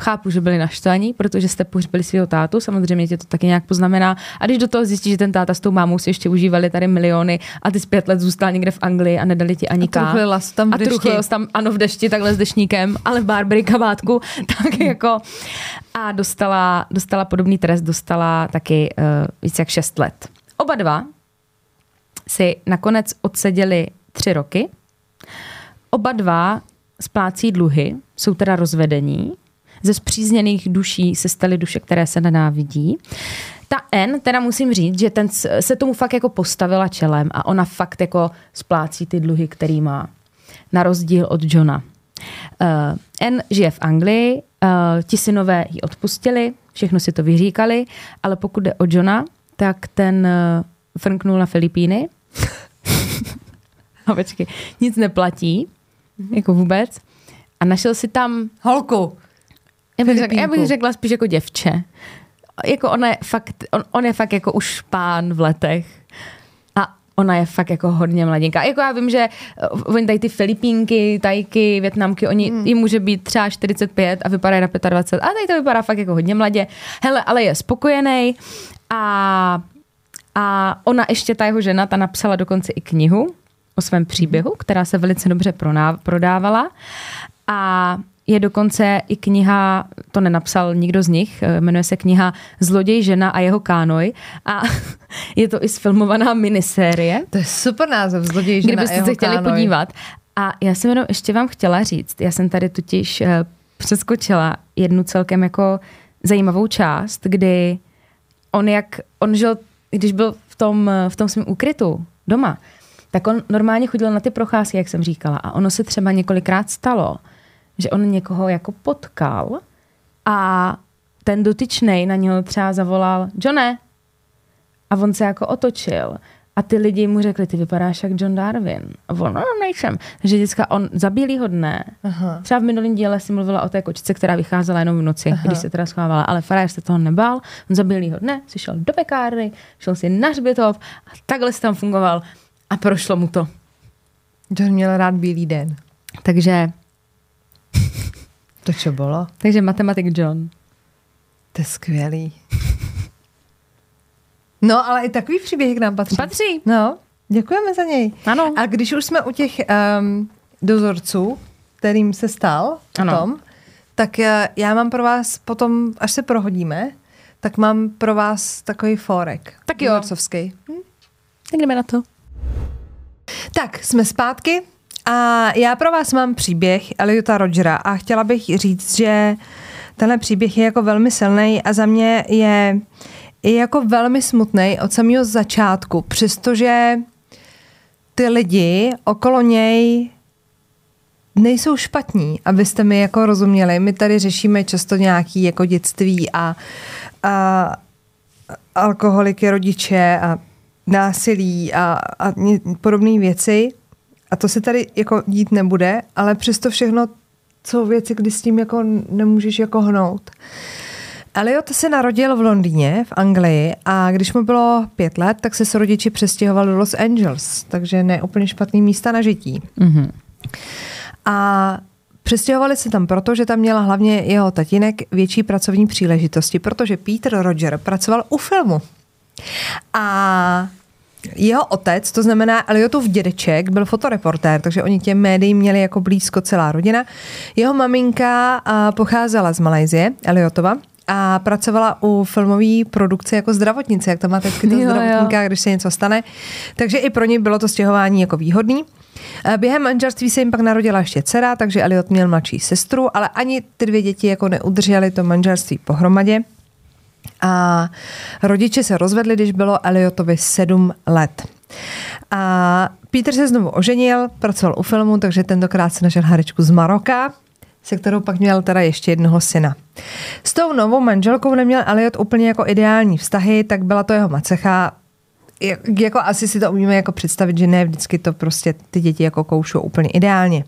[SPEAKER 3] chápu, že byli naštvaní, protože jste pohřbili svého tátu, samozřejmě tě to taky nějak poznamená. A když do toho zjistí, že ten táta s tou mámou si ještě užívali tady miliony a ty z pět let zůstal někde v Anglii a nedali ti ani
[SPEAKER 2] A truchlila se tam v
[SPEAKER 3] a
[SPEAKER 2] dešti.
[SPEAKER 3] se tam, ano, v dešti, takhle s dešníkem, ale v Barbery kabátku, [LAUGHS] tak jako a dostala, dostala podobný trest, dostala taky uh, více jak 6 let. Oba dva si nakonec odseděli tři roky. Oba dva splácí dluhy, jsou teda rozvedení. Ze zpřízněných duší se staly duše, které se nenávidí. Ta N, teda musím říct, že ten se tomu fakt jako postavila čelem a ona fakt jako splácí ty dluhy, který má. Na rozdíl od Johna. Uh, N žije v Anglii, uh, ti synové ji odpustili, všechno si to vyříkali, ale pokud jde o Johna, tak ten uh, frnknul na Filipíny. [LAUGHS] a počkej, nic neplatí, jako vůbec. A našel si tam
[SPEAKER 2] Holku.
[SPEAKER 3] Já bych, řekla, já bych řekla spíš jako děvče. Jako ona je fakt, on, on je fakt jako už pán v letech. A ona je fakt jako hodně mladinka. Jako já vím, že uh, oni tady ty Filipínky, Tajky, Větnamky, oni, hmm. jim může být třeba 45 a vypadají na 25. A tady to vypadá fakt jako hodně mladě. Hele, ale je spokojený a, a ona ještě, ta jeho žena, ta napsala dokonce i knihu o svém příběhu, která se velice dobře prodávala. A je dokonce i kniha, to nenapsal nikdo z nich, eh, jmenuje se kniha Zloděj, žena a jeho kánoj a [LAUGHS] je to i sfilmovaná minisérie,
[SPEAKER 2] To je super název, zloděj žena a
[SPEAKER 3] kdybyste
[SPEAKER 2] jeho
[SPEAKER 3] se chtěli
[SPEAKER 2] kánoj.
[SPEAKER 3] podívat. A já jsem jenom ještě vám chtěla říct, já jsem tady totiž eh, přeskočila jednu celkem jako zajímavou část, kdy on jak, on žil, když byl v tom, eh, v tom svém úkrytu doma, tak on normálně chodil na ty procházky, jak jsem říkala. A ono se třeba několikrát stalo, že on někoho jako potkal a ten dotyčnej na něho třeba zavolal Johne. A on se jako otočil. A ty lidi mu řekli, ty vypadáš jak John Darwin. A on, no, nejsem. Takže vždycky on za bílýho dne,
[SPEAKER 2] Aha.
[SPEAKER 3] třeba v minulém díle si mluvila o té kočice, která vycházela jenom v noci, Aha. když se teda schovávala, ale Farajer se toho nebál. On za bílýho dne si šel do pekárny, šel si na hřbitov a takhle si tam fungoval a prošlo mu to.
[SPEAKER 2] John měl rád bílý den.
[SPEAKER 3] Takže,
[SPEAKER 2] To čo bylo?
[SPEAKER 3] takže matematik John.
[SPEAKER 2] To je skvělý. No, ale i takový příběh k nám patří.
[SPEAKER 3] Patří.
[SPEAKER 2] No, děkujeme za něj.
[SPEAKER 3] Ano.
[SPEAKER 2] A když už jsme u těch um, dozorců, kterým se stal
[SPEAKER 3] Ano.
[SPEAKER 2] tom, tak eh, já mám pro vás potom, až se prohodíme, tak mám pro vás takový fórek.
[SPEAKER 3] Tak jo.
[SPEAKER 2] Dozorcovský.
[SPEAKER 3] Tak jdeme na to.
[SPEAKER 2] Tak, jsme zpátky a já pro vás mám příběh Eliota Rogera a chtěla bych říct, že tenhle příběh je jako velmi silný a za mě je, je jako velmi smutný od samého začátku, přestože ty lidi okolo něj nejsou špatní, abyste mi jako rozuměli. My tady řešíme často nějaký jako dětství a, a alkoholiky rodiče a násilí a, a podobné věci. A to se tady jako dít nebude, ale přesto všechno jsou věci, kdy s tím jako nemůžeš jako hnout. Elliot se narodil v Londýně, v Anglii a když mu bylo pět let, tak se s rodiči přestěhoval do Los Angeles, takže ne úplně špatný místa na žití. Mm-hmm. A Přestěhovali se tam proto, že tam měla hlavně jeho tatínek větší pracovní příležitosti, protože Peter Roger pracoval u filmu. A jeho otec, to znamená Eliotův dědeček, byl fotoreportér, takže oni těm médiím měli jako blízko celá rodina. Jeho maminka pocházela z Malajzie, Eliotova, a pracovala u filmové produkce jako zdravotnice, jak to máte vždycky ta zdravotníka, když se něco stane. Takže i pro ně bylo to stěhování jako výhodný. Během manželství se jim pak narodila ještě dcera, takže Eliot měl mladší sestru, ale ani ty dvě děti jako neudržely to manželství pohromadě. A rodiče se rozvedli, když bylo Eliotovi sedm let. A Peter se znovu oženil, pracoval u filmu, takže tentokrát se našel herečku z Maroka, se kterou pak měl teda ještě jednoho syna. S tou novou manželkou neměl Elliot úplně jako ideální vztahy, tak byla to jeho macecha, jako asi si to umíme jako představit, že ne vždycky to prostě ty děti jako koušou úplně ideálně.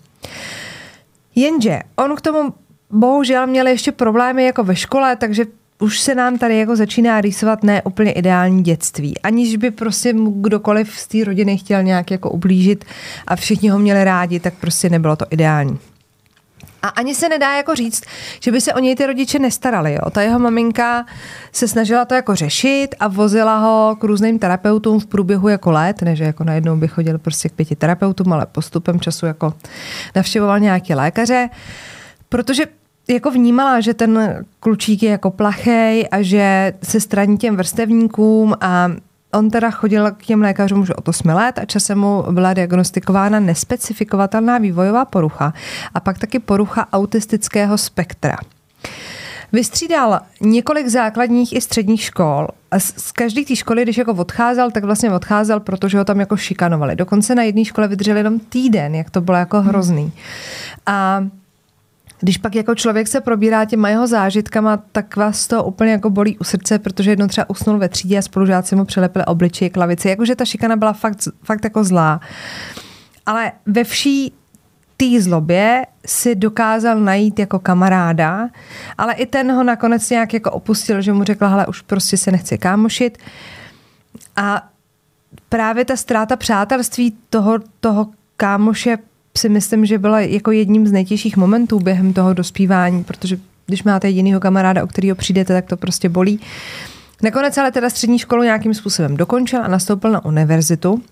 [SPEAKER 2] Jenže on k tomu bohužel měl ještě problémy jako ve škole, takže už se nám tady jako začíná rýsovat ne úplně ideální dětství. Aniž by prostě kdokoliv z té rodiny chtěl nějak jako ublížit a všichni ho měli rádi, tak prostě nebylo to ideální. A ani se nedá jako říct, že by se o něj ty rodiče nestarali. Jo. Ta jeho maminka se snažila to jako řešit a vozila ho k různým terapeutům v průběhu jako let, ne že jako najednou by chodil prostě k pěti terapeutům, ale postupem času jako navštěvoval nějaké lékaře, protože jako vnímala, že ten klučík je jako plachej a že se straní těm vrstevníkům a on teda chodil k těm lékařům už od 8 let a časem mu byla diagnostikována nespecifikovatelná vývojová porucha a pak taky porucha autistického spektra. Vystřídal několik základních i středních škol a z každé té školy, když jako odcházel, tak vlastně odcházel, protože ho tam jako šikanovali. Dokonce na jedné škole vydržel jenom týden, jak to bylo jako hrozný. A když pak jako člověk se probírá těma jeho zážitkama, tak vás to úplně jako bolí u srdce, protože jednou třeba usnul ve třídě a spolužáci mu přilepili obličeje k lavici. Jakože ta šikana byla fakt, fakt jako zlá. Ale ve vší té zlobě si dokázal najít jako kamaráda, ale i ten ho nakonec nějak jako opustil, že mu řekla, hele, už prostě se nechci kámošit. A právě ta ztráta přátelství toho, toho kámoše si myslím, že byla jako jedním z nejtěžších momentů během toho dospívání, protože když máte jedinýho kamaráda, o kterého přijdete, tak to prostě bolí. Nakonec ale teda střední školu nějakým způsobem dokončil a nastoupil na univerzitu.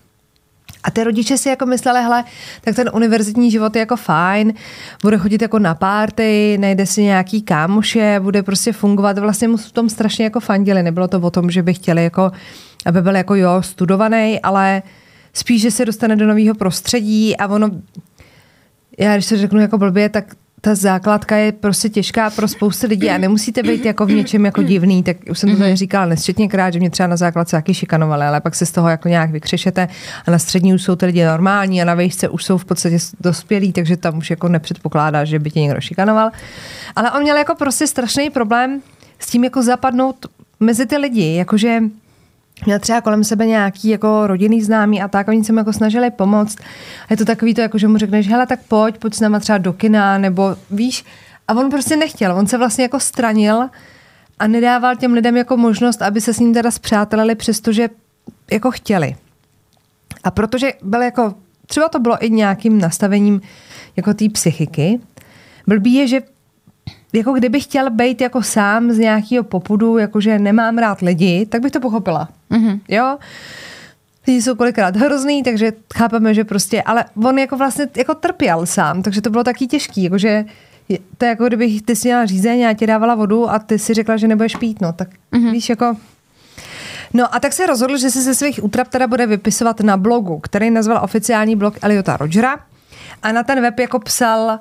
[SPEAKER 2] A ty rodiče si jako mysleli, hele, tak ten univerzitní život je jako fajn, bude chodit jako na párty, najde si nějaký kámoše, bude prostě fungovat. Vlastně mu v tom strašně jako fandili. Nebylo to o tom, že by chtěli jako, aby byl jako jo, studovaný, ale spíš, že se dostane do nového prostředí a ono já když to řeknu jako blbě, tak ta základka je prostě těžká pro spoustu lidí a nemusíte být jako v něčem jako divný, tak už jsem to tady mhm. říkala nesčetněkrát, že mě třeba na základce taky šikanovali, ale pak se z toho jako nějak vykřešete a na střední už jsou ty lidi normální a na výšce už jsou v podstatě dospělí, takže tam už jako nepředpokládá, že by tě někdo šikanoval. Ale on měl jako prostě strašný problém s tím jako zapadnout mezi ty lidi, jakože měl třeba kolem sebe nějaký jako rodinný známý a tak, oni se mu jako snažili pomoct. A je to takový to, jako, že mu řekneš, hele, tak pojď, pojď s náma třeba do kina, nebo víš. A on prostě nechtěl, on se vlastně jako stranil a nedával těm lidem jako možnost, aby se s ním teda zpřátelili, přestože jako chtěli. A protože byl jako, třeba to bylo i nějakým nastavením jako té psychiky, blbý je, že jako kdyby chtěl být jako sám z nějakého popudu, jakože nemám rád lidi, tak bych to pochopila. Mm-hmm. Jo? Lidi jsou kolikrát hrozný, takže chápeme, že prostě, ale on jako vlastně jako trpěl sám, takže to bylo taky těžký, jakože to je jako kdybych ty si měla řízení a ti dávala vodu a ty si řekla, že nebudeš pít, no tak mm-hmm. víš jako... No a tak se rozhodl, že se ze svých útrap teda bude vypisovat na blogu, který nazval oficiální blog Eliota Rogera a na ten web jako psal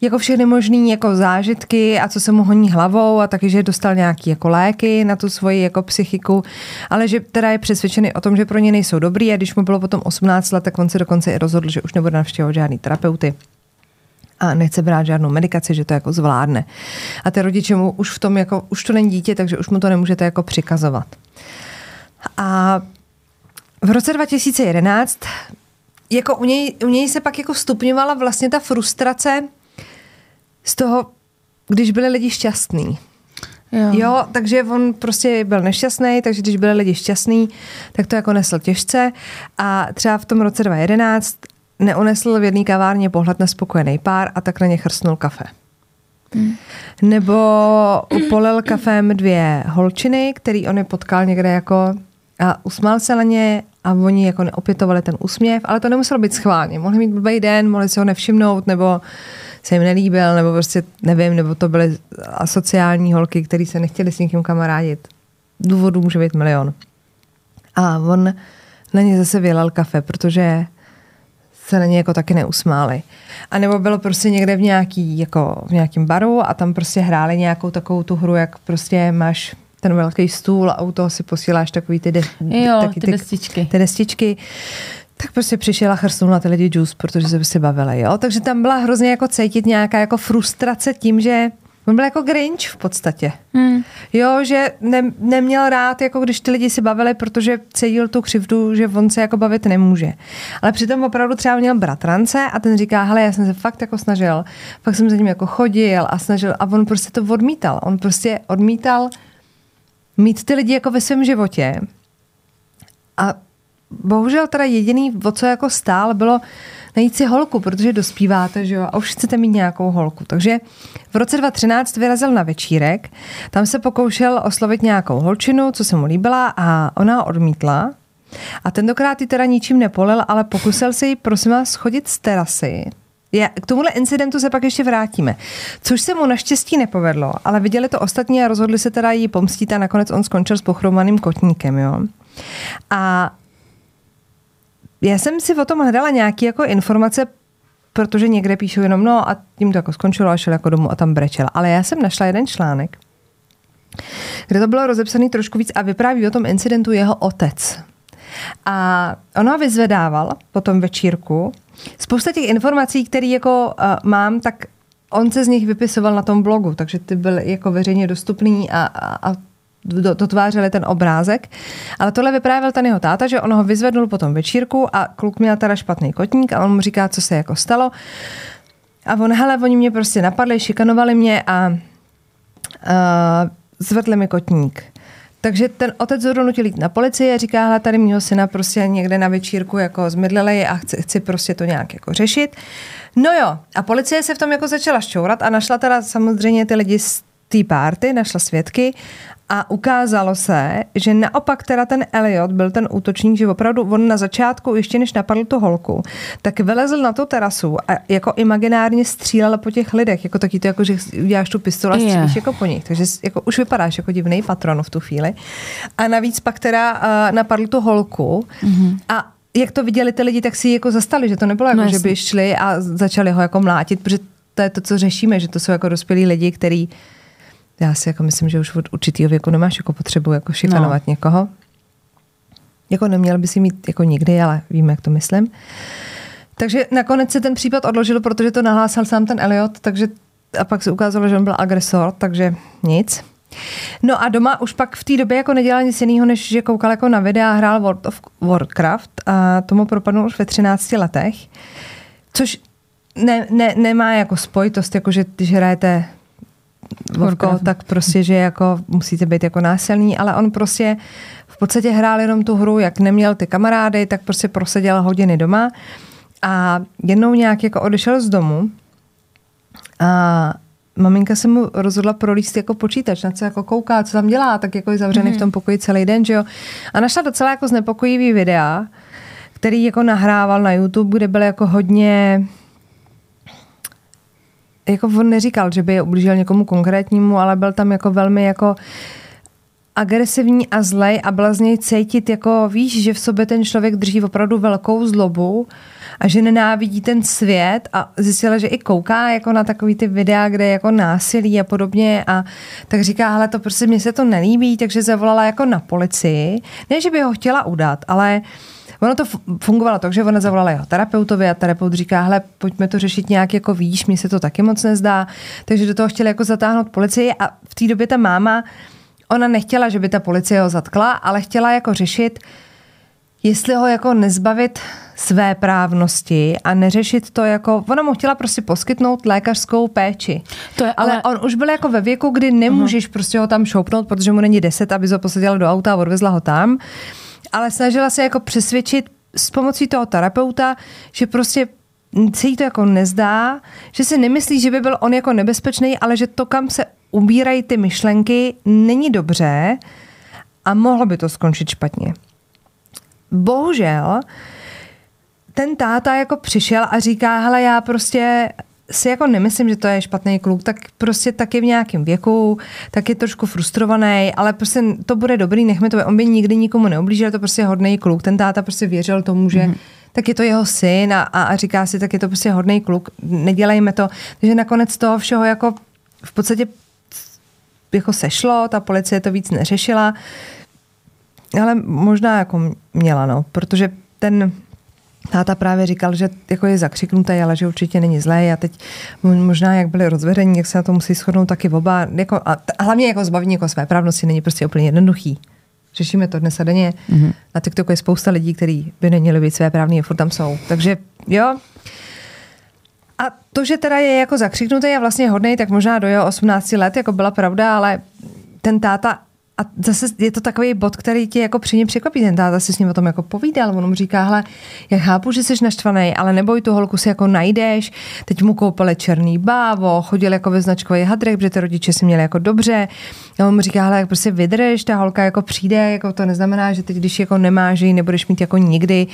[SPEAKER 2] jako všechny možný jako zážitky a co se mu honí hlavou a taky, že dostal nějaký jako léky na tu svoji jako psychiku, ale že teda je přesvědčený o tom, že pro ně nejsou dobrý a když mu bylo potom 18 let, tak on se dokonce i rozhodl, že už nebude navštěvovat žádný terapeuty a nechce brát žádnou medikaci, že to jako zvládne. A ty rodiče mu už v tom jako, už to není dítě, takže už mu to nemůžete jako přikazovat. A v roce 2011 jako u něj, u něj se pak jako stupňovala vlastně ta frustrace z toho, když byli lidi šťastní.
[SPEAKER 3] Jo.
[SPEAKER 2] jo, takže on prostě byl nešťastný, takže když byli lidi šťastný, tak to jako nesl těžce a třeba v tom roce 2011 neunesl v jedné kavárně pohled na spokojený pár a tak na ně chrstnul kafe. Hmm. Nebo polil kafem dvě holčiny, který on je potkal někde jako a usmál se na ně a oni jako neopětovali ten úsměv, ale to nemuselo být schválně. Mohli mít blbý den, mohli si ho nevšimnout, nebo se jim nelíbil, nebo prostě nevím, nebo to byly asociální holky, které se nechtěli s někým kamarádit. Důvodů může být milion. A on na ně zase vylal kafe, protože se na ně jako taky neusmáli. A nebo bylo prostě někde v nějaký, jako v nějakém baru a tam prostě hráli nějakou takovou tu hru, jak prostě máš ten velký stůl a u toho si posíláš takový ty, de,
[SPEAKER 3] Jo,
[SPEAKER 2] taky
[SPEAKER 3] ty destičky.
[SPEAKER 2] ty destičky. Tak prostě přišel a na ty lidi juice, protože se prostě bavili, jo. Takže tam byla hrozně jako cítit nějaká jako frustrace tím, že on byl jako Grinch v podstatě.
[SPEAKER 3] Hmm.
[SPEAKER 2] Jo, že ne, neměl rád, jako když ty lidi si bavili, protože cítil tu křivdu, že on se jako bavit nemůže. Ale přitom opravdu třeba měl bratrance a ten říká, hele, já jsem se fakt jako snažil, fakt jsem za ním jako chodil a snažil a on prostě to odmítal. On prostě odmítal mít ty lidi jako ve svém životě. A bohužel teda jediný, o co jako stál, bylo najít si holku, protože dospíváte, že jo, a už chcete mít nějakou holku. Takže v roce 2013 vyrazil na večírek, tam se pokoušel oslovit nějakou holčinu, co se mu líbila a ona odmítla. A tentokrát ji teda ničím nepolil, ale pokusil se jí, prosím vás, schodit z terasy. Já, k tomuhle incidentu se pak ještě vrátíme. Což se mu naštěstí nepovedlo, ale viděli to ostatní a rozhodli se teda jí pomstit a nakonec on skončil s pochromaným kotníkem, jo. A já jsem si o tom hledala nějaké jako informace, protože někde píšou jenom no a tím to jako skončilo a šel jako domů a tam brečel. Ale já jsem našla jeden článek, kde to bylo rozepsaný trošku víc a vypráví o tom incidentu jeho otec. A ho vyzvedával po tom večírku. Spousta těch informací, které jako uh, mám, tak on se z nich vypisoval na tom blogu, takže ty byl jako veřejně dostupný a, a, a dotvářeli ten obrázek. Ale tohle vyprávěl ten jeho táta, že on ho vyzvednul po tom večírku a kluk měl teda špatný kotník a on mu říká, co se jako stalo. A on, hele, oni mě prostě napadli, šikanovali mě a uh, zvedli mi kotník. Takže ten otec ho donutil jít na policii a říká, hele, tady mýho syna prostě někde na večírku jako zmydlili a chci, chci prostě to nějak jako řešit. No jo, a policie se v tom jako začala šťourat a našla teda samozřejmě ty lidi z té párty, našla svědky a ukázalo se, že naopak teda ten Elliot byl ten útočník, že opravdu on na začátku, ještě než napadl tu holku, tak vylezl na tu terasu a jako imaginárně střílel po těch lidech, jako taky to, jako, že uděláš tu pistoli a střílíš jako po nich. Takže jako už vypadáš jako divný patron v tu chvíli. A navíc pak teda uh, napadl tu holku mm-hmm. a jak to viděli ty lidi, tak si jako zastali, že to nebylo jako,
[SPEAKER 3] No
[SPEAKER 2] že by šli a začali ho jako mlátit, protože to je to, co řešíme, že to jsou jako dospělí lidi, který já si jako myslím, že už od určitého věku nemáš jako potřebu jako šikanovat no. někoho. Jako neměl by si mít jako nikdy, ale víme, jak to myslím. Takže nakonec se ten případ odložil, protože to nahlásil sám ten Elliot, takže a pak se ukázalo, že on byl agresor, takže nic. No a doma už pak v té době jako nedělal nic jiného, než že koukal jako na videa a hrál World of Warcraft a tomu propadnul už ve 13 letech, což ne, ne, nemá jako spojitost, jako že když hrajete Vovko, tak prostě, že jako musíte být jako násilný, ale on prostě v podstatě hrál jenom tu hru, jak neměl ty kamarády, tak prostě proseděl hodiny doma a jednou nějak jako odešel z domu a maminka se mu rozhodla prolíst jako počítač, na co jako kouká, co tam dělá, tak jako je zavřený mm. v tom pokoji celý den, že jo. A našla docela jako znepokojivý videa, který jako nahrával na YouTube, kde byl jako hodně jako on neříkal, že by je ublížil někomu konkrétnímu, ale byl tam jako velmi jako agresivní a zlej a byla z něj cítit jako víš, že v sobě ten člověk drží opravdu velkou zlobu a že nenávidí ten svět a zjistila, že i kouká jako na takový ty videa, kde je jako násilí a podobně a tak říká, hele to prostě mně se to nelíbí, takže zavolala jako na policii. Ne, že by ho chtěla udat, ale Ono to fu- fungovalo tak, že ona zavolala jeho terapeutovi a terapeut říká, hele, pojďme to řešit nějak jako víš, mně se to taky moc nezdá. Takže do toho chtěli jako zatáhnout policii a v té době ta máma, ona nechtěla, že by ta policie ho zatkla, ale chtěla jako řešit, jestli ho jako nezbavit své právnosti a neřešit to jako, ona mu chtěla prostě poskytnout lékařskou péči.
[SPEAKER 3] To je
[SPEAKER 2] ale,
[SPEAKER 3] ale-
[SPEAKER 2] on už byl jako ve věku, kdy nemůžeš uh-huh. prostě ho tam šoupnout, protože mu není 10, aby ho posadila do auta a odvezla ho tam. Ale snažila se jako přesvědčit s pomocí toho terapeuta, že prostě se jí to jako nezdá, že si nemyslí, že by byl on jako nebezpečný, ale že to, kam se ubírají ty myšlenky, není dobře a mohlo by to skončit špatně. Bohužel, ten táta jako přišel a říká, hele, já prostě si jako nemyslím, že to je špatný kluk, tak prostě taky v nějakém věku, tak je trošku frustrovaný, ale prostě to bude dobrý, nechme to, on by nikdy nikomu neoblížil, to prostě hodný kluk, ten táta prostě věřil tomu, že mm. tak je to jeho syn a, a, a říká si, tak je to prostě hodný kluk, nedělejme to. Takže nakonec toho všeho jako v podstatě jako sešlo, ta policie to víc neřešila, ale možná jako měla, no, protože ten táta právě říkal, že jako je zakřiknutý, ale že určitě není zlé a teď možná, jak byli rozvedení, jak se na to musí shodnout taky oba. Jako, a, t- a hlavně jako zbavení jako své právnosti není prostě úplně jednoduchý. Řešíme to dnes a denně. Mm-hmm. Na TikToku je spousta lidí, kteří by neměli být své právní a furt tam jsou. Takže jo, a to, že teda je jako zakřiknutý a vlastně hodnej, tak možná do jeho 18 let, jako byla pravda, ale ten táta a zase je to takový bod, který tě jako něm překvapí. Ten táta si s ním o tom jako povídal. On mu říká, hele, já chápu, že jsi naštvaný, ale neboj, tu holku si jako najdeš. Teď mu koupili černý bávo, chodil jako ve značkový hadrek, protože ty rodiče si měli jako dobře. A on mu říká, hele, jak prostě vydrž, ta holka jako přijde, jako to neznamená, že teď, když jako nemáš, ji nebudeš mít jako nikdy.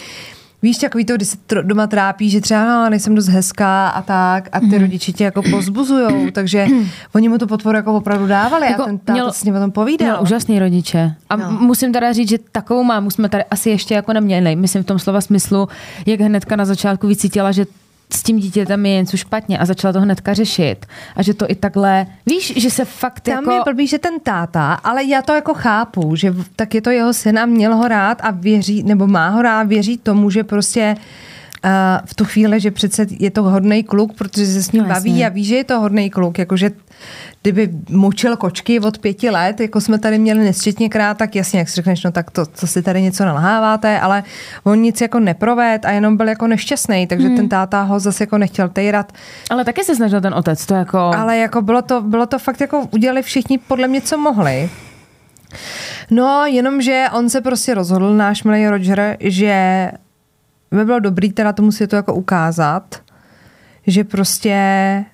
[SPEAKER 2] Víš, takový to, když se tr- doma trápí, že třeba no, nejsem dost hezká a tak a ty mm. rodiče tě jako pozbuzujou, [CLEARS THROAT] takže oni mu tu podporu jako opravdu dávali jako a ten táta s ním o tom povídal.
[SPEAKER 3] Měl úžasný rodiče. A no. musím teda říct, že takovou mámu jsme tady asi ještě jako neměli. Myslím v tom slova smyslu, jak hnedka na začátku vycítila, že s tím dítětem je něco špatně a začala to hnedka řešit. A že to i takhle, víš, že se fakt
[SPEAKER 2] Tam
[SPEAKER 3] jako...
[SPEAKER 2] je blbý, že ten táta, ale já to jako chápu, že tak je to jeho syn a měl ho rád a věří, nebo má ho rád, věří tomu, že prostě uh, v tu chvíli, že přece je to hodný kluk, protože se s ním
[SPEAKER 3] No,
[SPEAKER 2] baví
[SPEAKER 3] jasně.
[SPEAKER 2] a ví, že je to hodný kluk, jakože kdyby mučil kočky od pěti let, jako jsme tady měli nesčetněkrát, tak jasně, jak si řekneš, no tak to, co si tady něco nalháváte, ale on nic jako neproved a jenom byl jako nešťastný, takže hmm. ten táta ho zase jako nechtěl tejrat.
[SPEAKER 3] Ale taky se snažil ten otec, to jako...
[SPEAKER 2] Ale jako bylo to, bylo to fakt jako udělali všichni podle mě, co mohli. No, jenomže on se prostě rozhodl, náš milý Roger, že by bylo dobrý teda tomu světu jako ukázat, že prostě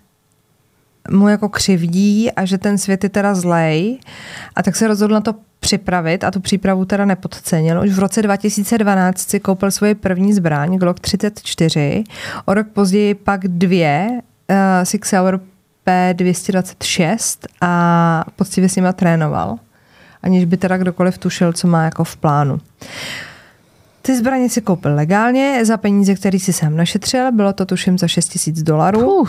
[SPEAKER 2] mu jako křivdí a že ten svět je teda zlej. A tak se rozhodl na to připravit a tu přípravu teda nepodcenil. Už v roce 2012 si koupil svoji první zbraň, Glock 34. O rok později pak dvě uh, Six Hour P226 a poctivě s nima trénoval. Aniž by teda kdokoliv tušil, co má jako v plánu. Ty zbraně si koupil legálně za peníze, které si sám našetřil. Bylo to tuším za 6 tisíc dolarů.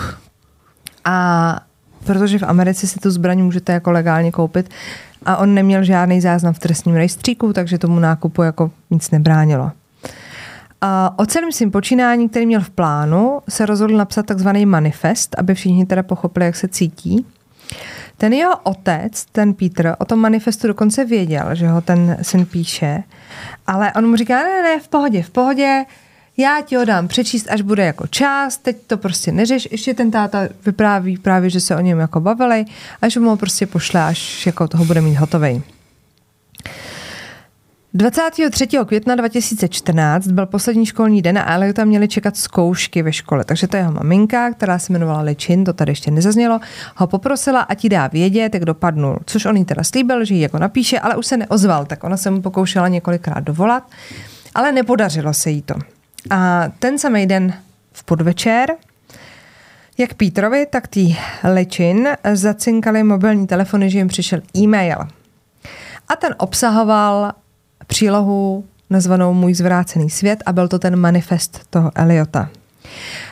[SPEAKER 2] A protože v Americe si tu zbraň můžete jako legálně koupit a on neměl žádný záznam v trestním rejstříku, takže tomu nákupu jako nic nebránilo. A o celém svým počínání, který měl v plánu, se rozhodl napsat takzvaný manifest, aby všichni teda pochopili, jak se cítí. Ten jeho otec, ten Peter, o tom manifestu dokonce věděl, že ho ten syn píše, ale on mu říká, ne, ne, v pohodě, v pohodě, já ti ho dám přečíst, až bude jako čas, teď to prostě neřeš. Ještě ten táta vypráví právě, že se o něm jako bavili, až mu ho prostě pošle, až jako toho bude mít hotovej. 23. května 2014 byl poslední školní den a Eliota měli čekat zkoušky ve škole. Takže to jeho maminka, která se jmenovala Ličin, to tady ještě nezaznělo, ho poprosila, ať jí dá vědět, jak dopadnul. Což on jí teda slíbil, že ji jako napíše, ale už se neozval, tak ona se mu pokoušela několikrát dovolat, ale nepodařilo se jí to. A ten samý den v podvečer jak Petrovi, tak tý Ličin zacinkali mobilní telefony, že jim přišel e-mail. A ten obsahoval přílohu nazvanou Můj zvrácený svět a byl to ten manifest toho Eliota.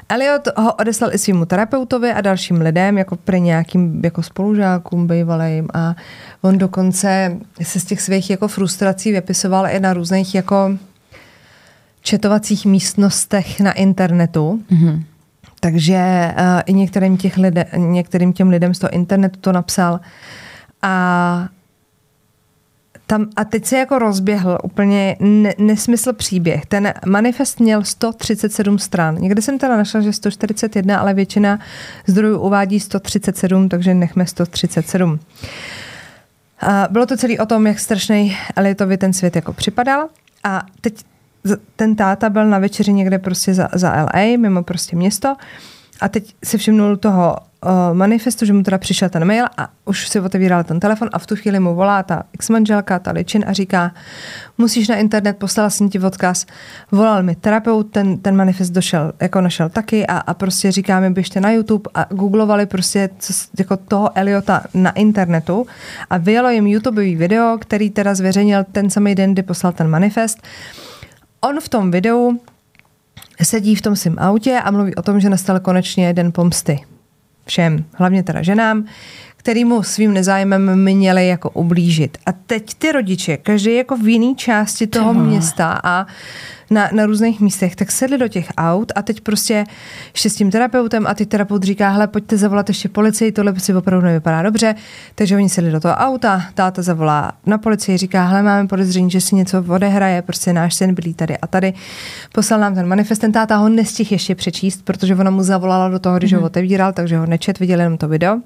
[SPEAKER 2] Eliot ho odeslal i svýmu terapeutovi a dalším lidem, jako pro nějakým jako spolužákům bývalým a on dokonce se z těch svých jako frustrací vypisoval i na různých jako četovacích místnostech na internetu. Mm-hmm. Takže uh, i některým, těch lide, některým těm lidem z toho internetu to napsal. A tam, a teď se jako rozběhl úplně ne, nesmysl příběh. Ten manifest měl 137 stran. Někde jsem teda našla, že 141, ale většina zdrojů uvádí 137, takže nechme 137. A bylo to celý o tom, jak strašný Elitovi ten svět jako připadal. A teď ten táta byl na večeři někde prostě za, za LA, mimo prostě město. A teď si všimnul toho uh, manifestu, že mu teda přišel ten mail a už si otevíral ten telefon a v tu chvíli mu volá ta ex-manželka, ta Ličin a říká, musíš na internet, poslala jsem ti odkaz, volal mi terapeut, ten, ten manifest došel, jako našel taky a, a prostě říká mi, běžte na YouTube a googlovali prostě co, jako toho Eliota na internetu a vyjelo jim YouTubeový video, který teda zveřejnil ten samý den, kdy poslal ten manifest. On v tom videu sedí v tom svém autě a mluví o tom, že nastal konečně den pomsty. Všem, hlavně teda ženám, kterýmu svým nezájmem měli jako ublížit. A teď ty rodiče, každý jako v jiné části toho města a na, na různých místech, tak sedli do těch aut a teď prostě ještě s tím terapeutem a ty terapeut říká, hele, pojďte zavolat ještě policii, tohle si opravdu nevypadá dobře. Takže oni sedli do toho auta, táta zavolá na policii, říká, hele, máme podezření, že si něco odehraje, prostě náš syn bylí tady a tady. Poslal nám ten manifest, ten táta ho nestihl ještě přečíst, protože ona mu zavolala do toho, když mm-hmm. ho mhm. otevíral, takže ho nečet, viděl jenom to video.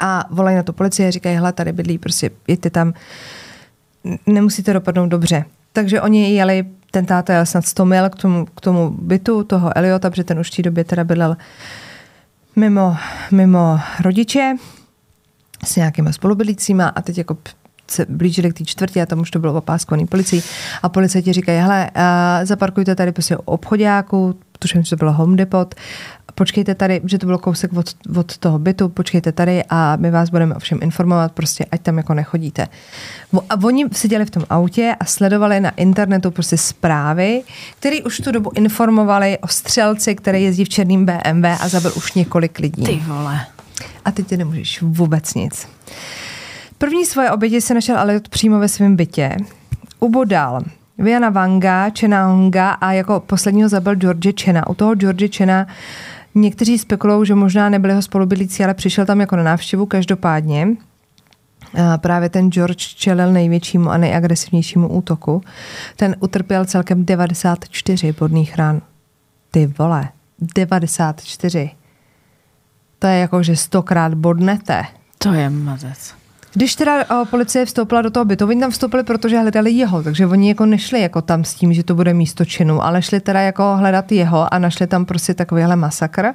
[SPEAKER 2] A volají na tu policii a říkají, hele, tady bydlí, prostě jděte tam, nemusíte dopadnout dobře. Takže oni jeli ten táta jel snad 100 mil k tomu, k tomu bytu toho Eliota, protože ten už v té době teda bydlel mimo, mimo rodiče s nějakýma spolubydlícíma a teď jako se blížili k té čtvrtě a tam už to bylo opáskovaný policií a policajti říkají, hele, uh, zaparkujte tady prostě obchodáku, tuším, že to bylo Home Depot, počkejte tady, že to bylo kousek od, od toho bytu, počkejte tady a my vás budeme ovšem informovat, prostě ať tam jako nechodíte. A oni seděli v tom autě a sledovali na internetu prostě zprávy, které už tu dobu informovali o střelci, který jezdí v černým BMW a zabil už několik lidí.
[SPEAKER 3] Ty vole.
[SPEAKER 2] A teď ty nemůžeš vůbec nic. První svoje oběti se našel ale přímo ve svém bytě. Ubodal Viana Vanga, Chena Honga a jako posledního zabil George Chena. U toho George Chena někteří spekulují, že možná nebyli ho spolubydlící, ale přišel tam jako na návštěvu každopádně. Právě ten George čelil největšímu a nejagresivnějšímu útoku. Ten utrpěl celkem 94 bodných ran. Ty vole, 94. To je jako, že stokrát bodnete.
[SPEAKER 3] To je mazec.
[SPEAKER 2] Když teda o, policie vstoupila do toho bytu, oni tam vstoupili, protože hledali jeho, takže oni jako nešli jako tam s tím, že to bude místo činu, ale šli teda jako hledat jeho a našli tam prostě takovýhle masakr.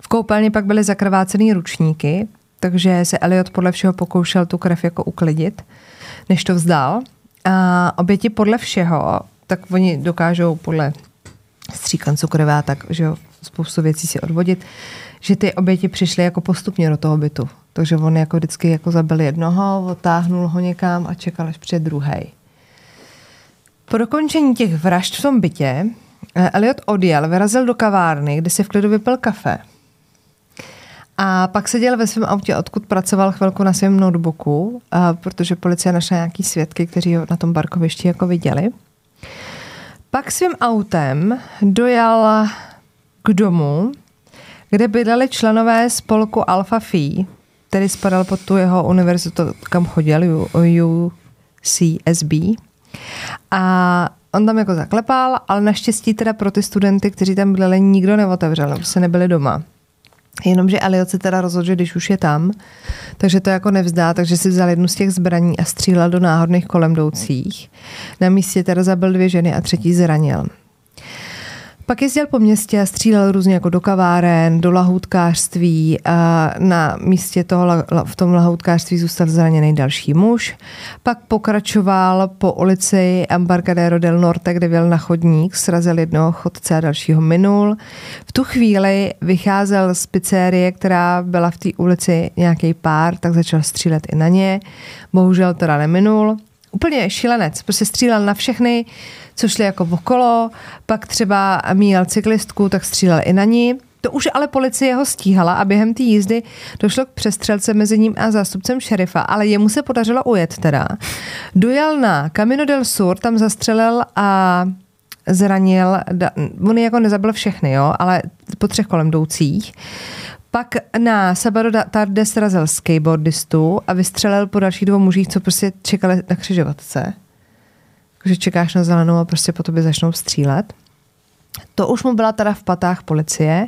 [SPEAKER 2] V koupelně pak byly zakrvácený ručníky, takže se Elliot podle všeho pokoušel tu krev jako uklidit, než to vzdal. A oběti podle všeho, tak oni dokážou podle stříkanců krve a tak, že jo, spoustu věcí si odvodit, že ty oběti přišly jako postupně do toho bytu. Takže on jako vždycky jako zabil jednoho, otáhnul ho někam a čekal, až přijde druhý. Po dokončení těch vražd v tom bytě eh, Elliot odjel, vyrazil do kavárny, kde si v klidu vypil kafe. A pak seděl ve svém autě, odkud pracoval chvilku na svém notebooku, a protože policie našla nějaký svědky, kteří ho na tom parkovišti jako viděli. Pak svým autem dojel k domu, kde bydleli členové spolku Alpha Phi, který spadal pod tu jeho univerzitu, kam chodil, UCSB. A on tam jako zaklepal, ale naštěstí teda pro ty studenty, kteří tam byli, nikdo neotevřel, se nebyli doma. Jenomže Elliot se teda rozhodl, že když už je tam, takže to jako nevzdá, takže si vzal jednu z těch zbraní a střílel do náhodných kolem jdoucích. Na místě teda zabil dvě ženy a třetí zranil. Pak jezdil po městě a střílel různě jako do kaváren, do lahoutkářství a na místě toho, v tom lahoutkářství zůstal zraněný další muž. Pak pokračoval po ulici Embarcadero del Norte, kde byl na chodník, srazil jednoho chodce a dalšího minul. V tu chvíli vycházel z pizzerie, která byla v té ulici nějaký pár, tak začal střílet i na ně. Bohužel teda neminul. Úplně šílenec, prostě střílel na všechny, co šli jako okolo, pak třeba míjel cyklistku, tak střílel i na ní. To už ale policie ho stíhala a během té jízdy došlo k přestřelce mezi ním a zástupcem šerifa, ale jemu se podařilo ujet teda. Dojel na Camino del Sur, tam zastřelil a zranil, on jako nezabil všechny, jo, ale po třech kolem jdoucích Pak na Sabado Tarde srazil skateboardistu a vystřelil po dalších dvou mužích, co prostě čekali na křižovatce. Takže čekáš na zelenou a prostě po tobě začnou střílet. To už mu byla teda v patách policie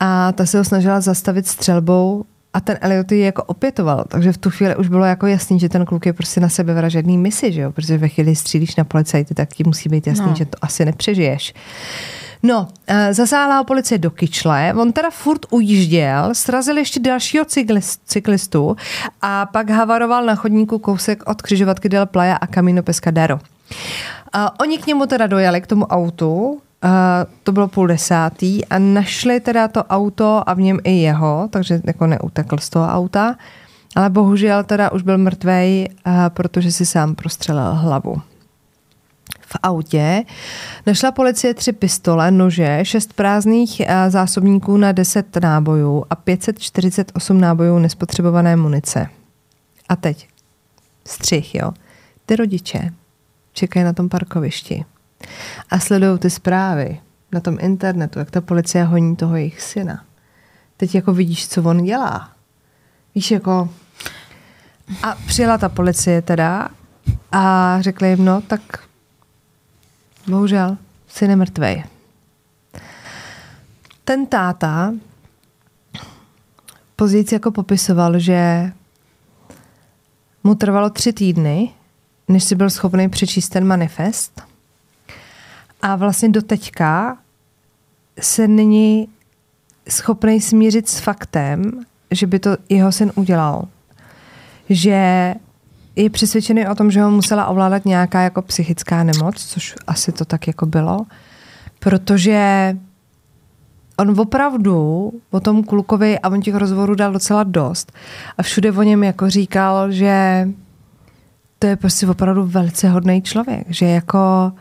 [SPEAKER 2] a ta se ho snažila zastavit střelbou a ten Elliot ji jako opětoval, takže v tu chvíli už bylo jako jasný, že ten kluk je prostě na sebe vražedný misi, že jo? protože ve chvíli střílíš na policajty, tak ti musí být jasný, no. že to asi nepřežiješ. No, eh, zasáhla ho policie do kyčle, on teda furt ujížděl, srazil ještě dalšího cyklistu a pak havaroval na chodníku kousek od křižovatky Del Playa a Camino Pescadero. A eh, oni k němu teda dojeli, k tomu autu, Uh, to bylo půl desátý a našli teda to auto a v něm i jeho, takže jako neutekl z toho auta, ale bohužel teda už byl mrtvej, protože si sám prostřelil hlavu. V autě našla policie tři pistole, nože, šest prázdných uh, zásobníků na 10 nábojů a 548 nábojů nespotřebované munice. A teď střih, jo. Ty rodiče čekají na tom parkovišti a sledují ty zprávy na tom internetu, jak ta policie honí toho jejich syna. Teď jako vidíš, co on dělá. Víš, jako... A přijela ta policie teda a řekli jim, no tak bohužel, syn je mrtvej. Ten táta později jako popisoval, že mu trvalo tři týdny, než si byl schopný přečíst ten manifest a vlastně do teďka se není schopný smířit s faktem, že by to jeho syn udělal. Že je přesvědčený o tom, že ho musela ovládat nějaká jako psychická nemoc, což asi to tak jako bylo, protože on opravdu o tom klukovi a on těch rozhovorů dal docela dost a všude o něm jako říkal, že to je prostě opravdu velice hodný člověk, že jako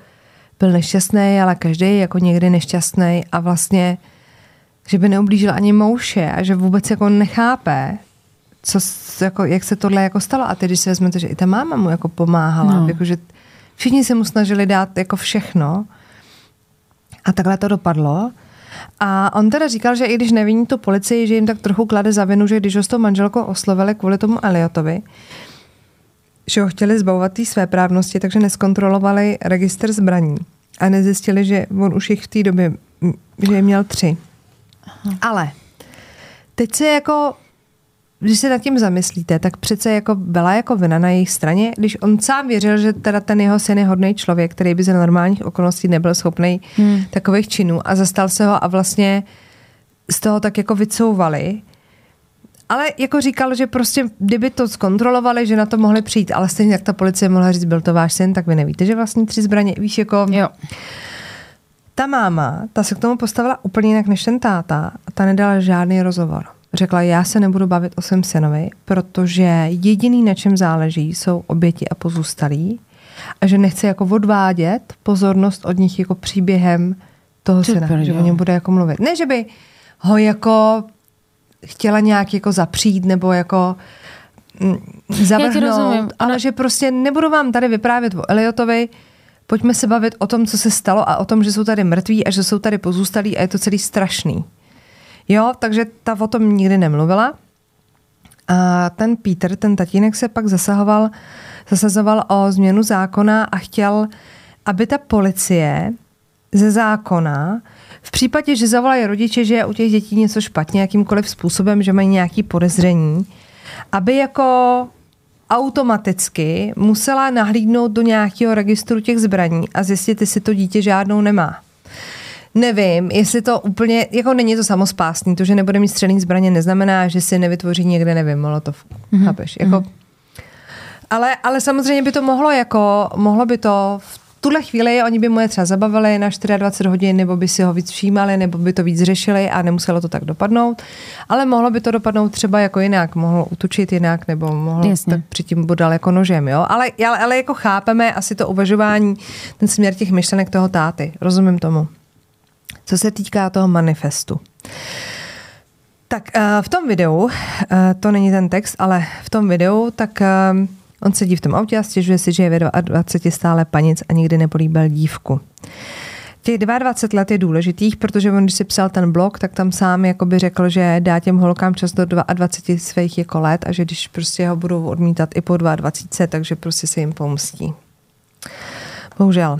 [SPEAKER 2] byl nešťastný, ale každý jako někdy nešťastný a vlastně, že by neublížil ani mouše a že vůbec jako nechápe, co, jako, jak se tohle jako stalo. A teď, když si vezmete, že i ta máma mu jako pomáhala, no. jako, že všichni se mu snažili dát jako všechno a takhle to dopadlo. A on teda říkal, že i když neviní tu policii, že jim tak trochu klade za vinu, že když ho s tou manželkou oslovili kvůli tomu Eliotovi, že ho chtěli zbavovat té své právnosti, takže neskontrolovali registr zbraní a nezjistili, že on už jich v té době, že je měl tři. Aha. Ale teď se jako, když se nad tím zamyslíte, tak přece jako byla jako vina na jejich straně, když on sám věřil, že teda ten jeho syn je hodný člověk, který by za normálních okolností nebyl schopný hmm. takových činů a zastal se ho a vlastně z toho tak jako vycouvali, ale jako říkal, že prostě, kdyby to zkontrolovali, že na to mohli přijít, ale stejně jak ta policie mohla říct, byl to váš syn, tak vy nevíte, že vlastně tři zbraně, víš, jako...
[SPEAKER 3] Jo.
[SPEAKER 2] Ta máma, ta se k tomu postavila úplně jinak než ten táta a ta nedala žádný rozhovor. Řekla, já se nebudu bavit o svém synovi, protože jediný, na čem záleží, jsou oběti a pozůstalí a že nechce jako odvádět pozornost od nich jako příběhem toho syna, že o něm bude jako mluvit. Ne, že by ho jako chtěla nějak jako zapřít nebo jako mm, zavrhnout, ale no. že prostě nebudu vám tady vyprávět o Eliotovi, pojďme se bavit o tom, co se stalo a o tom, že jsou tady mrtví a že jsou tady pozůstalí a je to celý strašný. Jo, takže ta o tom nikdy nemluvila. A ten Peter, ten tatínek se pak zasahoval, zasazoval o změnu zákona a chtěl, aby ta policie ze zákona v případě, že zavolají rodiče, že je u těch dětí něco špatně, jakýmkoliv způsobem, že mají nějaký podezření, aby jako automaticky musela nahlídnout do nějakého registru těch zbraní a zjistit, jestli to dítě žádnou nemá. Nevím, jestli to úplně, jako není to samospásný, to, že nebude mít střelný zbraně, neznamená, že si nevytvoří někde, nevím, molotov, mm-hmm. chápeš, jako, mm-hmm. ale, ale samozřejmě by to mohlo jako, mohlo by to v tuhle chvíli oni by mu je třeba zabavili na 24 hodin, nebo by si ho víc všímali, nebo by to víc řešili a nemuselo to tak dopadnout. Ale mohlo by to dopadnout třeba jako jinak, mohlo utučit jinak, nebo mohlo Jasně. tak předtím bodal jako nožem. Jo? Ale, ale, ale jako chápeme asi to uvažování, ten směr těch myšlenek toho táty. Rozumím tomu. Co se týká toho manifestu. Tak uh, v tom videu, uh, to není ten text, ale v tom videu, tak uh, On sedí v tom autě a stěžuje si, že je ve 20 stále panic a nikdy nepolíbil dívku. těch 22 let je důležitých, protože on, když si psal ten blog, tak tam sám jakoby řekl, že dá těm holkám čas do 22 svých jako let a že když prostě ho budou odmítat i po 22, takže prostě se jim pomstí. Bohužel.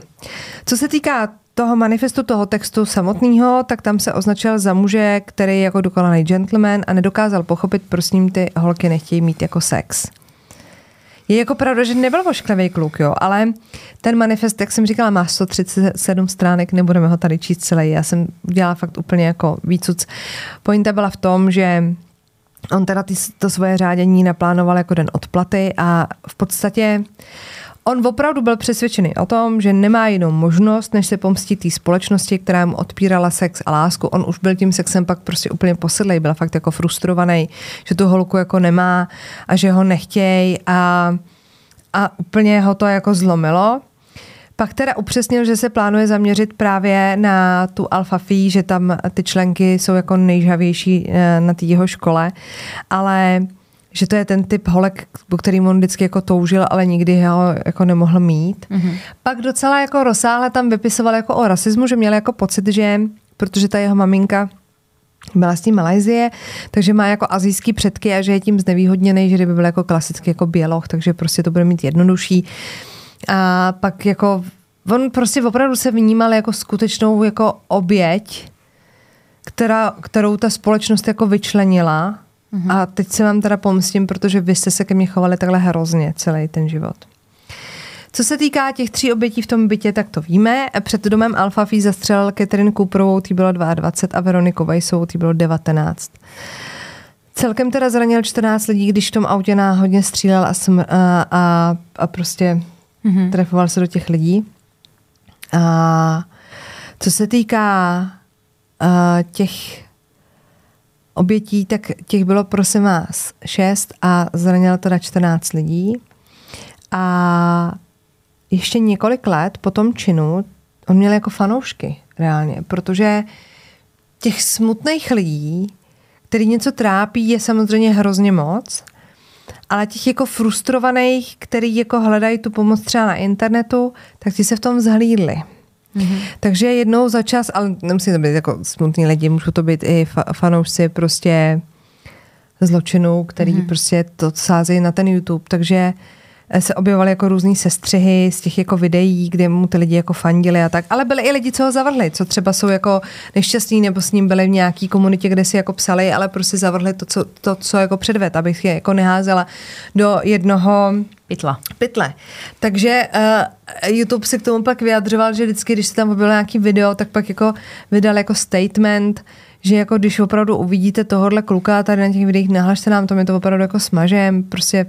[SPEAKER 2] Co se týká toho manifestu, toho textu samotného, tak tam se označil za muže, který je jako dokonalý gentleman a nedokázal pochopit, proč s ním ty holky nechtějí mít jako sex. Je jako pravda, že nebyl vošklivý kluk, jo, ale ten manifest, jak jsem říkala, má 137 stránek, nebudeme ho tady číst celý. Já jsem udělala fakt úplně jako výcuc. Pointa byla v tom, že on teda ty, to svoje řádění naplánoval jako den odplaty a v podstatě On opravdu byl přesvědčený o tom, že nemá jinou možnost, než se pomstit té společnosti, která mu odpírala sex a lásku. On už byl tím sexem pak prostě úplně posedlej, byl fakt jako frustrovaný, že tu holku jako nemá a že ho nechtějí a, a úplně ho to jako zlomilo. Pak teda upřesnil, že se plánuje zaměřit právě na tu Alfa Phi, že tam ty členky jsou jako nejžavější eh, na té jeho škole, ale že to je ten typ holek, po kterým on vždycky jako toužil, ale nikdy ho jako nemohl mít. Mm-hmm. Pak docela jako rozsáhle tam vypisoval jako o rasismu, že měl jako pocit, že protože ta jeho maminka byla z tím Malajzie, takže má jako azijský předky a že je tím znevýhodněný, že kdyby byl jako klasicky jako běloch, takže prostě to bude mít jednodušší. A pak jako on prostě opravdu se vnímal jako skutečnou jako oběť, která, kterou ta společnost jako vyčlenila Mm-hmm. A teď se vám teda pomstím, protože vy jste se ke mně chovali takhle hrozně celý ten život. Co se týká těch tří obětí v tom bytě, tak to víme. Před domem Alfafí zastřelil Catherine Cooperovou, tý bylo 22 a Veroniku Vajsovou, tý bylo 19. Celkem teda zranil 14 lidí, když v tom autě náhodně střílel a, smr- a, a, a prostě mm-hmm. trefoval se do těch lidí. A co se týká uh, těch obětí, tak těch bylo prosím vás šest a zranilo teda 14 lidí. A ještě několik let po tom činu on měl jako fanoušky reálně, protože těch smutných lidí, který něco trápí, je samozřejmě hrozně moc, ale těch jako frustrovaných, který jako hledají tu pomoc třeba na internetu, tak ti se v tom zhlídli. Mm-hmm. Takže jednou za čas, ale nemusí to být jako smutný lidi, můžou to být i fa- fanoušci prostě zločinů, který mm-hmm. prostě to sázejí na ten YouTube, takže se objevovaly jako různé sestřihy z těch jako videí, kde mu ty lidi jako fandili a tak. Ale byly i lidi, co ho zavrhli, co třeba jsou jako nešťastní nebo s ním byli v nějaký komunitě, kde si jako psali, ale prostě zavrhli to, co, to, co jako předved, abych je jako neházela do jednoho
[SPEAKER 3] Pytla.
[SPEAKER 2] Pytle. Takže uh, YouTube se k tomu pak vyjadřoval, že vždycky, když se tam objevilo nějaký video, tak pak jako vydal jako statement, že jako když opravdu uvidíte tohohle kluka tady na těch videích, nahlašte nám to, my to opravdu jako smažem, prostě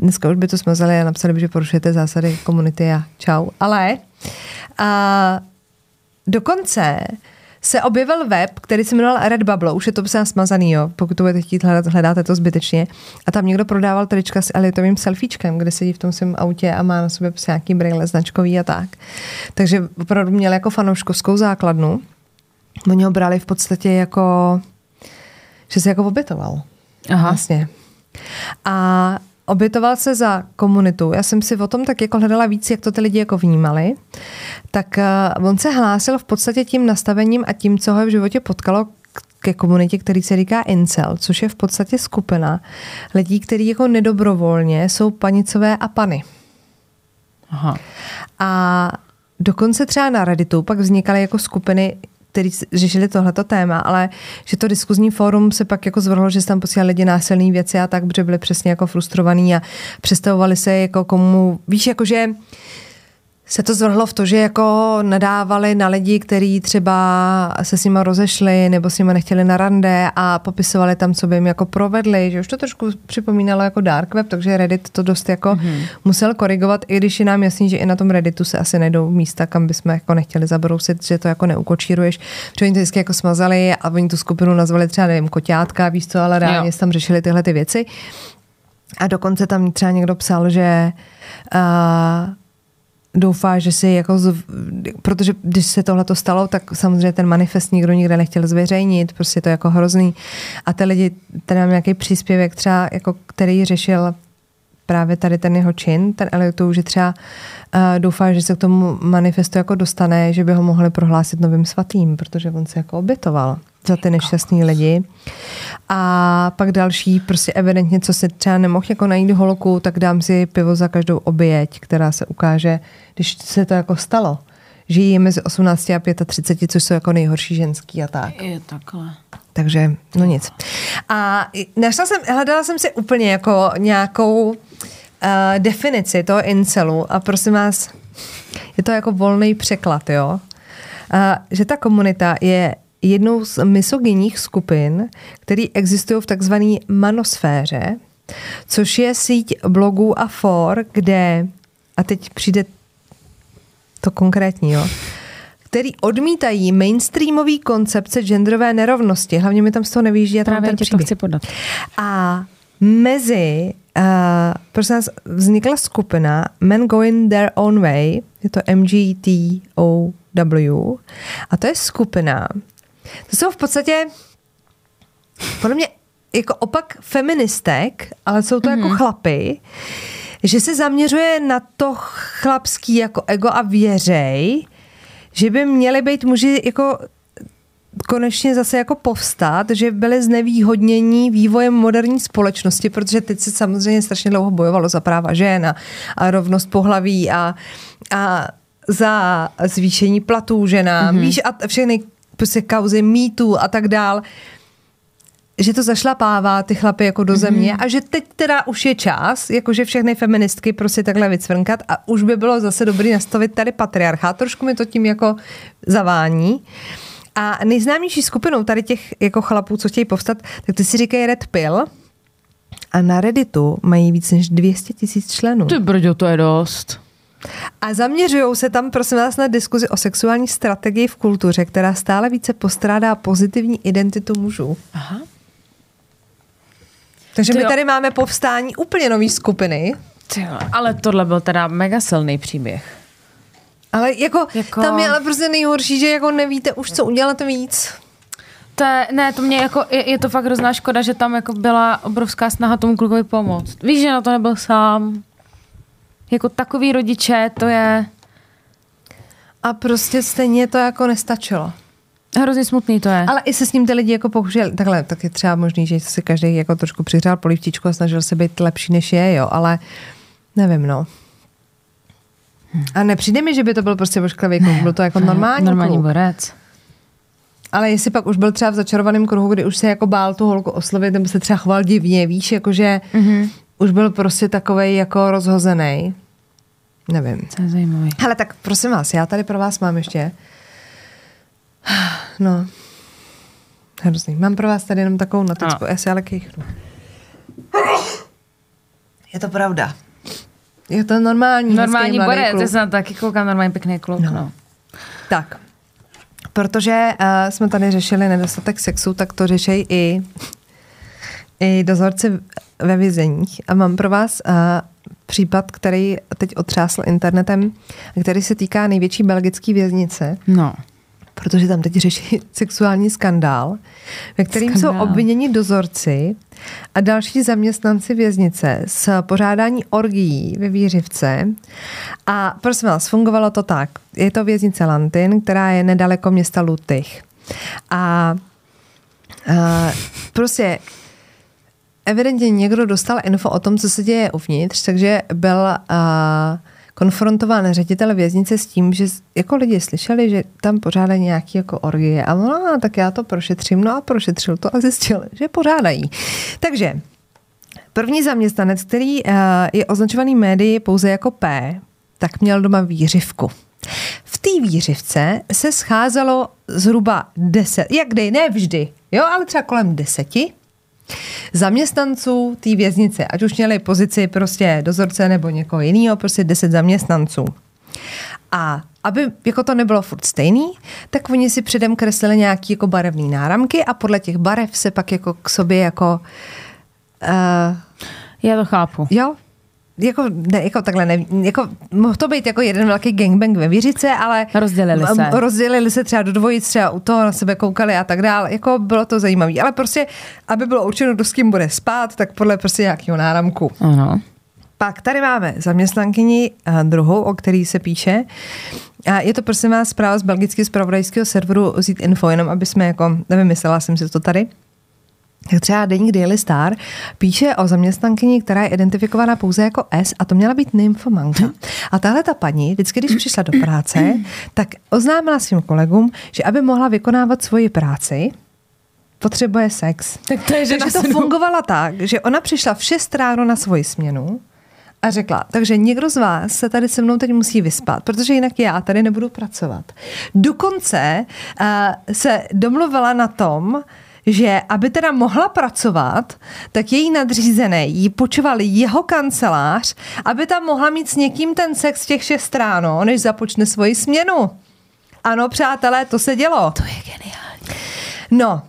[SPEAKER 2] dneska už by to smazali a napsali by, že porušujete zásady komunity a čau. Ale a dokonce se objevil web, který se jmenoval Redbubble, už je to psán smazaný, jo, pokud to budete chtít hledat, hledáte to zbytečně. A tam někdo prodával trička s Eliotovým selfiečkem, kde sedí v tom svém autě a má na sobě nějaký brýle značkový a tak. Takže opravdu měl jako fanouškovskou základnu. Oni ho brali v podstatě jako, že se jako obětoval. Aha. Vlastně. A obětoval se za komunitu. Já jsem si o tom tak jako hledala víc, jak to ty lidi jako vnímali. Tak uh, on se hlásil v podstatě tím nastavením a tím, co ho v životě potkalo ke komunitě, který se říká incel, což je v podstatě skupina lidí, kteří jako nedobrovolně jsou panicové a pany. Aha. A dokonce třeba na Redditu pak vznikaly jako skupiny který řešili tohleto téma, ale že to diskuzní fórum se pak jako zvrhlo, že se tam posílali lidi násilné věci a tak, protože byli přesně jako frustrovaní a představovali se jako komu, víš, jakože se to zvrhlo v to, že jako nadávali na lidi, kteří třeba se s nimi rozešli nebo s nimi nechtěli na rande a popisovali tam, co by jim jako provedli, že už to trošku připomínalo jako dark web, takže Reddit to dost jako mm-hmm. musel korigovat, i když je nám jasný, že i na tom Redditu se asi nejdou místa, kam bychom jako nechtěli zabrousit, že to jako neukočíruješ, že oni to vždycky jako smazali a oni tu skupinu nazvali třeba, nevím, koťátka, víš co, ale reálně tam řešili tyhle ty věci. A dokonce tam třeba někdo psal, že uh, doufá, že si jako, z, protože když se tohle to stalo, tak samozřejmě ten manifest nikdo nikde nechtěl zveřejnit, prostě je to jako hrozný. A ty lidi, mám nějaký příspěvek třeba, jako, který řešil právě tady ten jeho čin, ten Eliotu, že třeba uh, doufá, že se k tomu manifestu jako dostane, že by ho mohli prohlásit novým svatým, protože on se jako obětoval za ty nešťastní lidi. A pak další, prostě evidentně, co si třeba nemohl jako najít holku, tak dám si pivo za každou oběť, která se ukáže, když se to jako stalo. Žijí mezi 18 a 35, což jsou jako nejhorší ženský a tak.
[SPEAKER 3] Je takhle.
[SPEAKER 2] Takže, no nic. A našla jsem, hledala jsem si úplně jako nějakou uh, definici toho incelu a prosím vás, je to jako volný překlad, jo? Uh, že ta komunita je jednou z misogyních skupin, které existují v takzvané manosféře, což je síť blogů a for, kde, a teď přijde to konkrétní, jo, který odmítají mainstreamový koncepce genderové nerovnosti. Hlavně mi tam z toho nevyjíždí a tam
[SPEAKER 3] Právě
[SPEAKER 2] ten
[SPEAKER 3] tě to chci podat.
[SPEAKER 2] A mezi, uh, prosím vás, vznikla skupina Men Going Their Own Way, je to MGTOW, a to je skupina, to jsou v podstatě podle mě jako opak feministek, ale jsou to mm-hmm. jako chlapy, že se zaměřuje na to chlapský jako ego a věřej, že by měli být muži jako konečně zase jako povstat, že byli znevýhodnění vývojem moderní společnosti, protože teď se samozřejmě strašně dlouho bojovalo za práva žen a, a rovnost pohlaví a, a za zvýšení platů ženám, mm-hmm. víš, a všechny prostě kauzy mýtů a tak dál že to zašlapává ty chlapy jako do země mm-hmm. a že teď teda už je čas, jakože všechny feministky prostě takhle vycvrnkat a už by bylo zase dobrý nastavit tady patriarchát. Trošku mi to tím jako zavání. A nejznámější skupinou tady těch jako chlapů, co chtějí povstat, tak ty si říkají Red Pill a na Redditu mají víc než 200 tisíc členů.
[SPEAKER 3] Ty brďo, to je dost.
[SPEAKER 2] A zaměřují se tam, prosím vás, na diskuzi o sexuální strategii v kultuře, která stále více postrádá pozitivní identitu mužů.
[SPEAKER 3] Aha.
[SPEAKER 2] Takže
[SPEAKER 3] Ty
[SPEAKER 2] my
[SPEAKER 3] jo.
[SPEAKER 2] tady máme povstání úplně nové skupiny,
[SPEAKER 3] Ty jo, ale tohle byl teda mega silný příběh.
[SPEAKER 2] ale jako,
[SPEAKER 3] Jako-
[SPEAKER 2] jako, tam je ale prostě nejhorší, že jako nevíte už, co udělat víc.
[SPEAKER 3] To je, ne, to mě jako, je, je, to fakt hrozná škoda, že tam jako byla obrovská snaha tomu klukovi pomoct. Víš, že na to nebyl sám. Jako takový rodiče, to je
[SPEAKER 2] A prostě stejně to jako nestačilo.
[SPEAKER 3] Hrozně smutný to je.
[SPEAKER 2] Ale i se s ním ty lidi jako pokoušeli, takhle, tak je třeba možný, že si každý jako trošku přihřál polivčičku a snažil se být lepší než je, jo, ale nevím, no. A nepřijde mi, že by to byl prostě ošklivý kluk, byl to jako normální,
[SPEAKER 3] Normální
[SPEAKER 2] kluk.
[SPEAKER 3] borec.
[SPEAKER 2] Ale jestli pak už byl třeba v začarovaném kruhu, kdy už se jako bál tu holku oslovit, nebo se třeba choval divně, víš, jakože mm-hmm. už byl prostě takovej jako rozhozený. Nevím.
[SPEAKER 3] To je zajímavý.
[SPEAKER 2] Hele, tak prosím vás, já tady pro vás mám ještě. [SIGHS] No. Hrozný. Mám pro vás tady jenom takovou noticku. Já si ale kýchnu. Je to pravda. Je to normální.
[SPEAKER 3] Normální borec, já se na taky koukám, normální pěkný kluk. No. no.
[SPEAKER 2] Tak. Protože uh, jsme tady řešili nedostatek sexu, tak to řešejí i, i dozorci ve vězeních. A mám pro vás uh, případ, který teď otřásl internetem, a který se týká největší belgické věznice,
[SPEAKER 3] no.
[SPEAKER 2] Protože tam teď řeší [LAUGHS] sexuální skandál, ve kterým
[SPEAKER 3] Skandál.
[SPEAKER 2] jsou obviněni dozorci a další zaměstnanci věznice z pořádání orgií ve Výřivce. A prosím vás, fungovalo to tak. Je to věznice Lantin, která je nedaleko města Lutych. A, a prostě evidentně někdo dostal info o tom, co se děje uvnitř, takže byl uh, konfrontován ředitel věznice s tím, že jako lidi slyšeli, že tam pořádají nějaký jako orgie a no, tak já to prošetřím, no a prošetřil to a zjistil, že pořádají. Takže první zaměstnanec, který uh, je označovaný médii pouze jako P, tak měl doma výřivku. V té výřivce se scházelo zhruba deset, jak kdy, ne vždy, jo, ale třeba kolem deseti zaměstnanců té věznice, ať už měli pozici prostě dozorce nebo někoho jiného, prostě 10 zaměstnanců. A aby jako to nebylo furt stejný, tak oni si předem kreslili nějaký jako barevný náramky a podle těch barev se pak jako k sobě jako uh,
[SPEAKER 3] Já to chápu.
[SPEAKER 2] jo, jako, ne, jako takhle, ne, jako, mohl to být jako jeden velký gangbang ve Vířice, ale
[SPEAKER 3] Rozdělili se.
[SPEAKER 2] rozdělili se třeba do dvojic, třeba u toho na sebe koukali a tak dále, jako bylo to zajímavé, ale prostě, aby bylo určeno, kdo s kým bude spát, tak podle prostě nějakého náramku.
[SPEAKER 3] Ano.
[SPEAKER 2] Pak tady máme zaměstnankyni eh, druhou, o který se píše. A je to prosím vás zpráva z belgického zpravodajského serveru Zít Info, jenom aby jsme jako, nevymyslela jsem si to tady. Tak třeba deník Daily Star píše o zaměstnankyni, která je identifikovaná pouze jako S a to měla být nymfomanka. A tahle ta paní, vždycky, když přišla do práce, [CLEARS THROAT] tak oznámila svým kolegům, že aby mohla vykonávat svoji práci, potřebuje sex.
[SPEAKER 3] Tak to je žena
[SPEAKER 2] Takže to fungovalo tak, že ona přišla v 6 ráno na svoji směnu a řekla, takže někdo z vás se tady se mnou teď musí vyspat, protože jinak já tady nebudu pracovat. Dokonce uh, se domluvila na tom, že aby teda mohla pracovat, tak její nadřízený jí počoval jeho kancelář, aby tam mohla mít s někým ten sex těch šest ráno, než započne svoji směnu. Ano, přátelé, to se dělo.
[SPEAKER 3] To je geniální.
[SPEAKER 2] No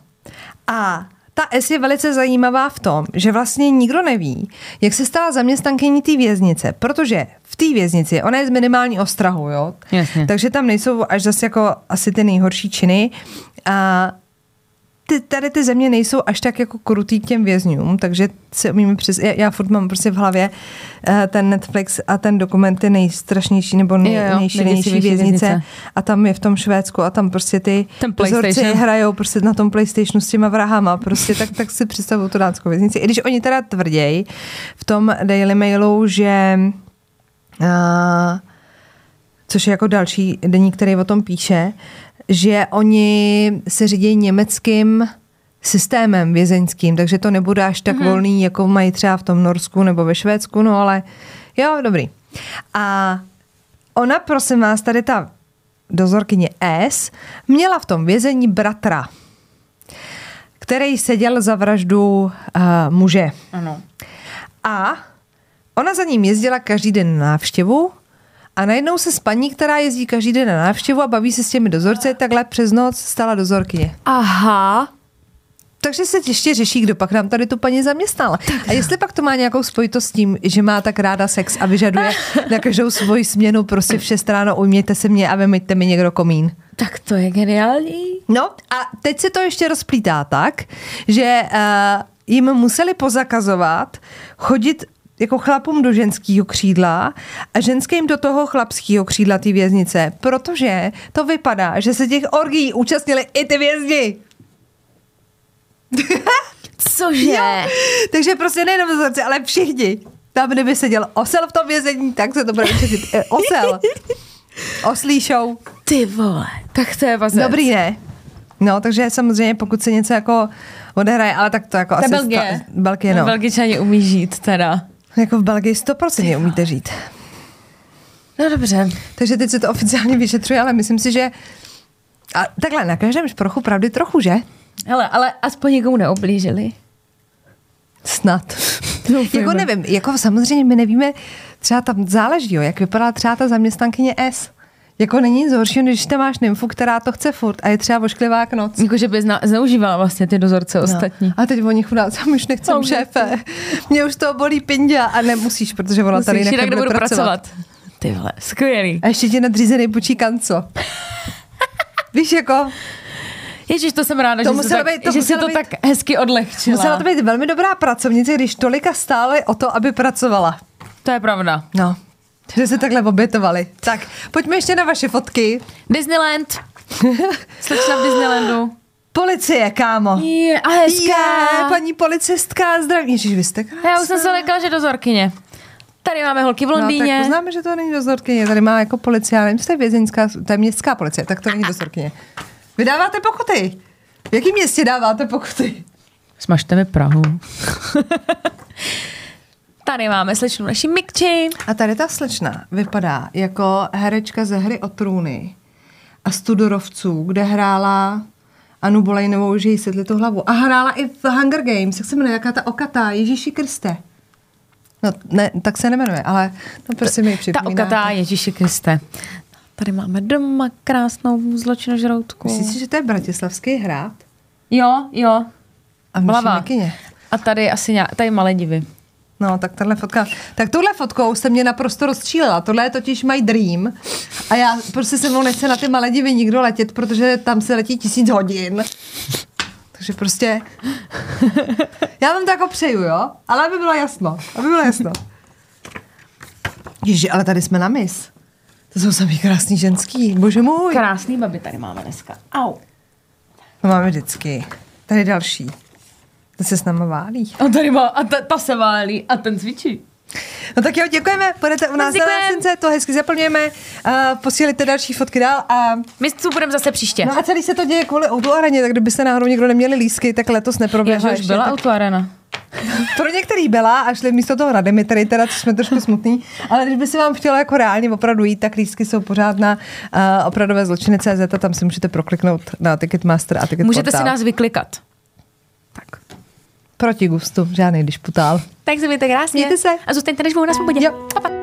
[SPEAKER 2] a ta S je velice zajímavá v tom, že vlastně nikdo neví, jak se stala zaměstnankyní té věznice, protože v té věznici, ona je z minimální ostrahu, jo?
[SPEAKER 3] Jasně.
[SPEAKER 2] takže tam nejsou až zase jako asi ty nejhorší činy. A ty, tady ty země nejsou až tak jako krutý k těm vězňům, takže si umíme přes... Já, já furt mám prostě v hlavě uh, ten Netflix a ten dokument ty nejstrašnější nebo nej,
[SPEAKER 3] Jo, jo,
[SPEAKER 2] nejšílenější věznice.
[SPEAKER 3] věznice.
[SPEAKER 2] A tam je v tom Švédsku a tam prostě ty
[SPEAKER 3] PlayStation.
[SPEAKER 2] hrajou prostě na tom PlayStationu s těma vrahama, prostě tak, tak si představuju tu dánskou věznici. I když oni teda tvrději v tom Daily Mailu, že uh, což je jako další deník, který o tom píše, že oni se řídí německým systémem vězeňským, takže to nebude až tak mm-hmm. volný, jako mají třeba v tom Norsku nebo ve Švédsku, no ale jo, dobrý. A ona, prosím vás, tady ta dozorkyně S, měla v tom vězení bratra, který seděl za vraždu uh, muže.
[SPEAKER 3] Ano.
[SPEAKER 2] A ona za ním jezdila každý den na návštěvu a najednou se s paní, která jezdí každý den na návštěvu a baví se s těmi dozorci, takhle přes noc stala dozorkyně.
[SPEAKER 3] Aha.
[SPEAKER 2] Takže se ještě řeší, kdo pak nám tady tu paní zaměstnal. A jestli pak to má nějakou spojitost s tím, že má tak ráda sex a vyžaduje na každou svoji směnu prostě v 6 ráno ujměte se mě a vymyťte mi někdo komín.
[SPEAKER 3] Tak to je geniální.
[SPEAKER 2] No a teď se to ještě rozplítá tak, že uh, jim museli pozakazovat chodit jako chlapům do ženského křídla a ženským do toho chlapského křídla té věznice, protože to vypadá, že se těch orgií účastnili i ty vězni. [LAUGHS]
[SPEAKER 3] Cože?
[SPEAKER 2] Takže prostě nejenom dozorci, ale všichni. Tam, kdyby seděl osel v tom vězení, tak se to bude učit. Eh, osel. [LAUGHS] Oslý show.
[SPEAKER 3] Ty vole. Tak to je vazec.
[SPEAKER 2] Dobrý, ne? No, takže samozřejmě, pokud se něco jako odehraje, ale tak to jako
[SPEAKER 3] je
[SPEAKER 2] asi...
[SPEAKER 3] Belgie.
[SPEAKER 2] sta- Belgie, no.
[SPEAKER 3] Belgičani umí žít teda.
[SPEAKER 2] Jako v Belgii 100% umíte žít.
[SPEAKER 3] No dobře.
[SPEAKER 2] Takže teď se to oficiálně vyšetřuje, ale myslím si, že a takhle na každém šprochu pravdy trochu, že?
[SPEAKER 3] Hele, ale aspoň nikomu neoblížili.
[SPEAKER 2] Snad.
[SPEAKER 3] Doufejme.
[SPEAKER 2] jako nevím, jako samozřejmě my nevíme, třeba tam záleží, jo, jak vypadá třeba ta zaměstnankyně S. Jako není nic horšího, než tam máš nymfu, která to chce furt a je třeba vošklivá jak noc.
[SPEAKER 3] Jako, že by zna- zneužívala vlastně ty dozorce ostatní.
[SPEAKER 2] No. A teď oni chudáci, už nechcem
[SPEAKER 3] No,
[SPEAKER 2] šéfe. Mě už to bolí pindia a nemusíš, protože ona tady
[SPEAKER 3] Musíš,
[SPEAKER 2] nechce
[SPEAKER 3] jinak nebudu pracovat. Ty vole, skvělý.
[SPEAKER 2] A ještě tě nadřízený počí kanco. Víš, jako,
[SPEAKER 3] Ježíš, to jsem ráda,
[SPEAKER 2] To
[SPEAKER 3] že, to,
[SPEAKER 2] být- to
[SPEAKER 3] tak, že
[SPEAKER 2] muselo
[SPEAKER 3] to
[SPEAKER 2] být-
[SPEAKER 3] tak hezky odlehčila.
[SPEAKER 2] musela to být velmi dobrá pracovnice, když tolika stály o to, aby pracovala.
[SPEAKER 3] to je pravda.
[SPEAKER 2] No, [LAUGHS] že se takhle obětovali. Tak, pojďme ještě na vaše fotky.
[SPEAKER 3] Disneyland. [LAUGHS] Slečna v Disneylandu.
[SPEAKER 2] Policie, kámo.
[SPEAKER 3] Je, a hezká.
[SPEAKER 2] Je, paní policistka, zdraví. Ježiš, vy jste krásná.
[SPEAKER 3] Já už jsem se lekla, že dozorkyně. Tady máme holky v
[SPEAKER 2] No, tak
[SPEAKER 3] Londýně.
[SPEAKER 2] poznáme, že to není dozorkyně. Tady má jako policie, ale nevím, jestli to je vězeňská, to je městská policie, tak to není dozorkyně. Vy dáváte pokuty. V jakém městě dáváte pokuty?
[SPEAKER 3] Smažte mi Prahu. [LAUGHS] Tady máme slečnu naší Mikči.
[SPEAKER 2] A tady ta slečna vypadá jako herečka ze hry o trůny a Studorovců, kde hrála Anu Bolejnovou, že jí sedli tu hlavu. A hrála i v Hunger Games, jak se jmenuje, jaká ta okatá, Ježíši Kriste. No, ne, tak se nemenuje, ale no prostě mi
[SPEAKER 3] Ta
[SPEAKER 2] připomíná.
[SPEAKER 3] okatá Ježíši Kriste. Tady máme doma krásnou zločinožroutku.
[SPEAKER 2] Myslíš si, že to je bratislavský hrad?
[SPEAKER 3] Jo, jo.
[SPEAKER 2] A v. Mikině.
[SPEAKER 3] A tady asi nějak, tady malé divy.
[SPEAKER 2] No, tak tahle fotka. Tak touhle fotkou se mě naprosto rozčílila. Tohle je totiž my dream. A já prostě se mnou nechce na ty Maledivy nikdo letět, protože tam se letí tisíc hodin. Takže prostě... Já vám to jako přeju, jo? Ale aby bylo jasno. Aby bylo jasno. Ježi, ale tady jsme na mis. To jsou sami krásný ženský, bože můj.
[SPEAKER 3] Krásný baby tady máme dneska. Au.
[SPEAKER 2] To máme vždycky. Tady další. To se s náma válí.
[SPEAKER 3] A tady má, a ta, ta se válí a ten cvičí.
[SPEAKER 2] No tak jo, děkujeme, budete u nás na násilce, to hezky zaplňujeme, uh, posílejte další fotky dál a
[SPEAKER 3] My tu budeme zase příště.
[SPEAKER 2] No a celý se to děje kvůli autoareně, tak kdybyste náhodou někdo neměli lísky, tak letos neproběhla
[SPEAKER 3] Já, už byla
[SPEAKER 2] tak
[SPEAKER 3] autoarena. [LAUGHS]
[SPEAKER 2] Pro některý byla a šli místo toho na Dimitry, teda což jsme trošku smutný, ale když by se vám chtělo jako reálně opravdu jít, tak lístky jsou pořád na uh, opravdové zločiny CZ a tam si můžete prokliknout na Ticketmaster a Ticket
[SPEAKER 3] Můžete si
[SPEAKER 2] portál.
[SPEAKER 3] nás vyklikat.
[SPEAKER 2] Proti gustu, žádný dišputál.
[SPEAKER 3] Tak se mějte krásně.
[SPEAKER 2] Mějte se.
[SPEAKER 3] A zůstaňte než na svobodě.
[SPEAKER 2] Jo.
[SPEAKER 3] Pa, pa.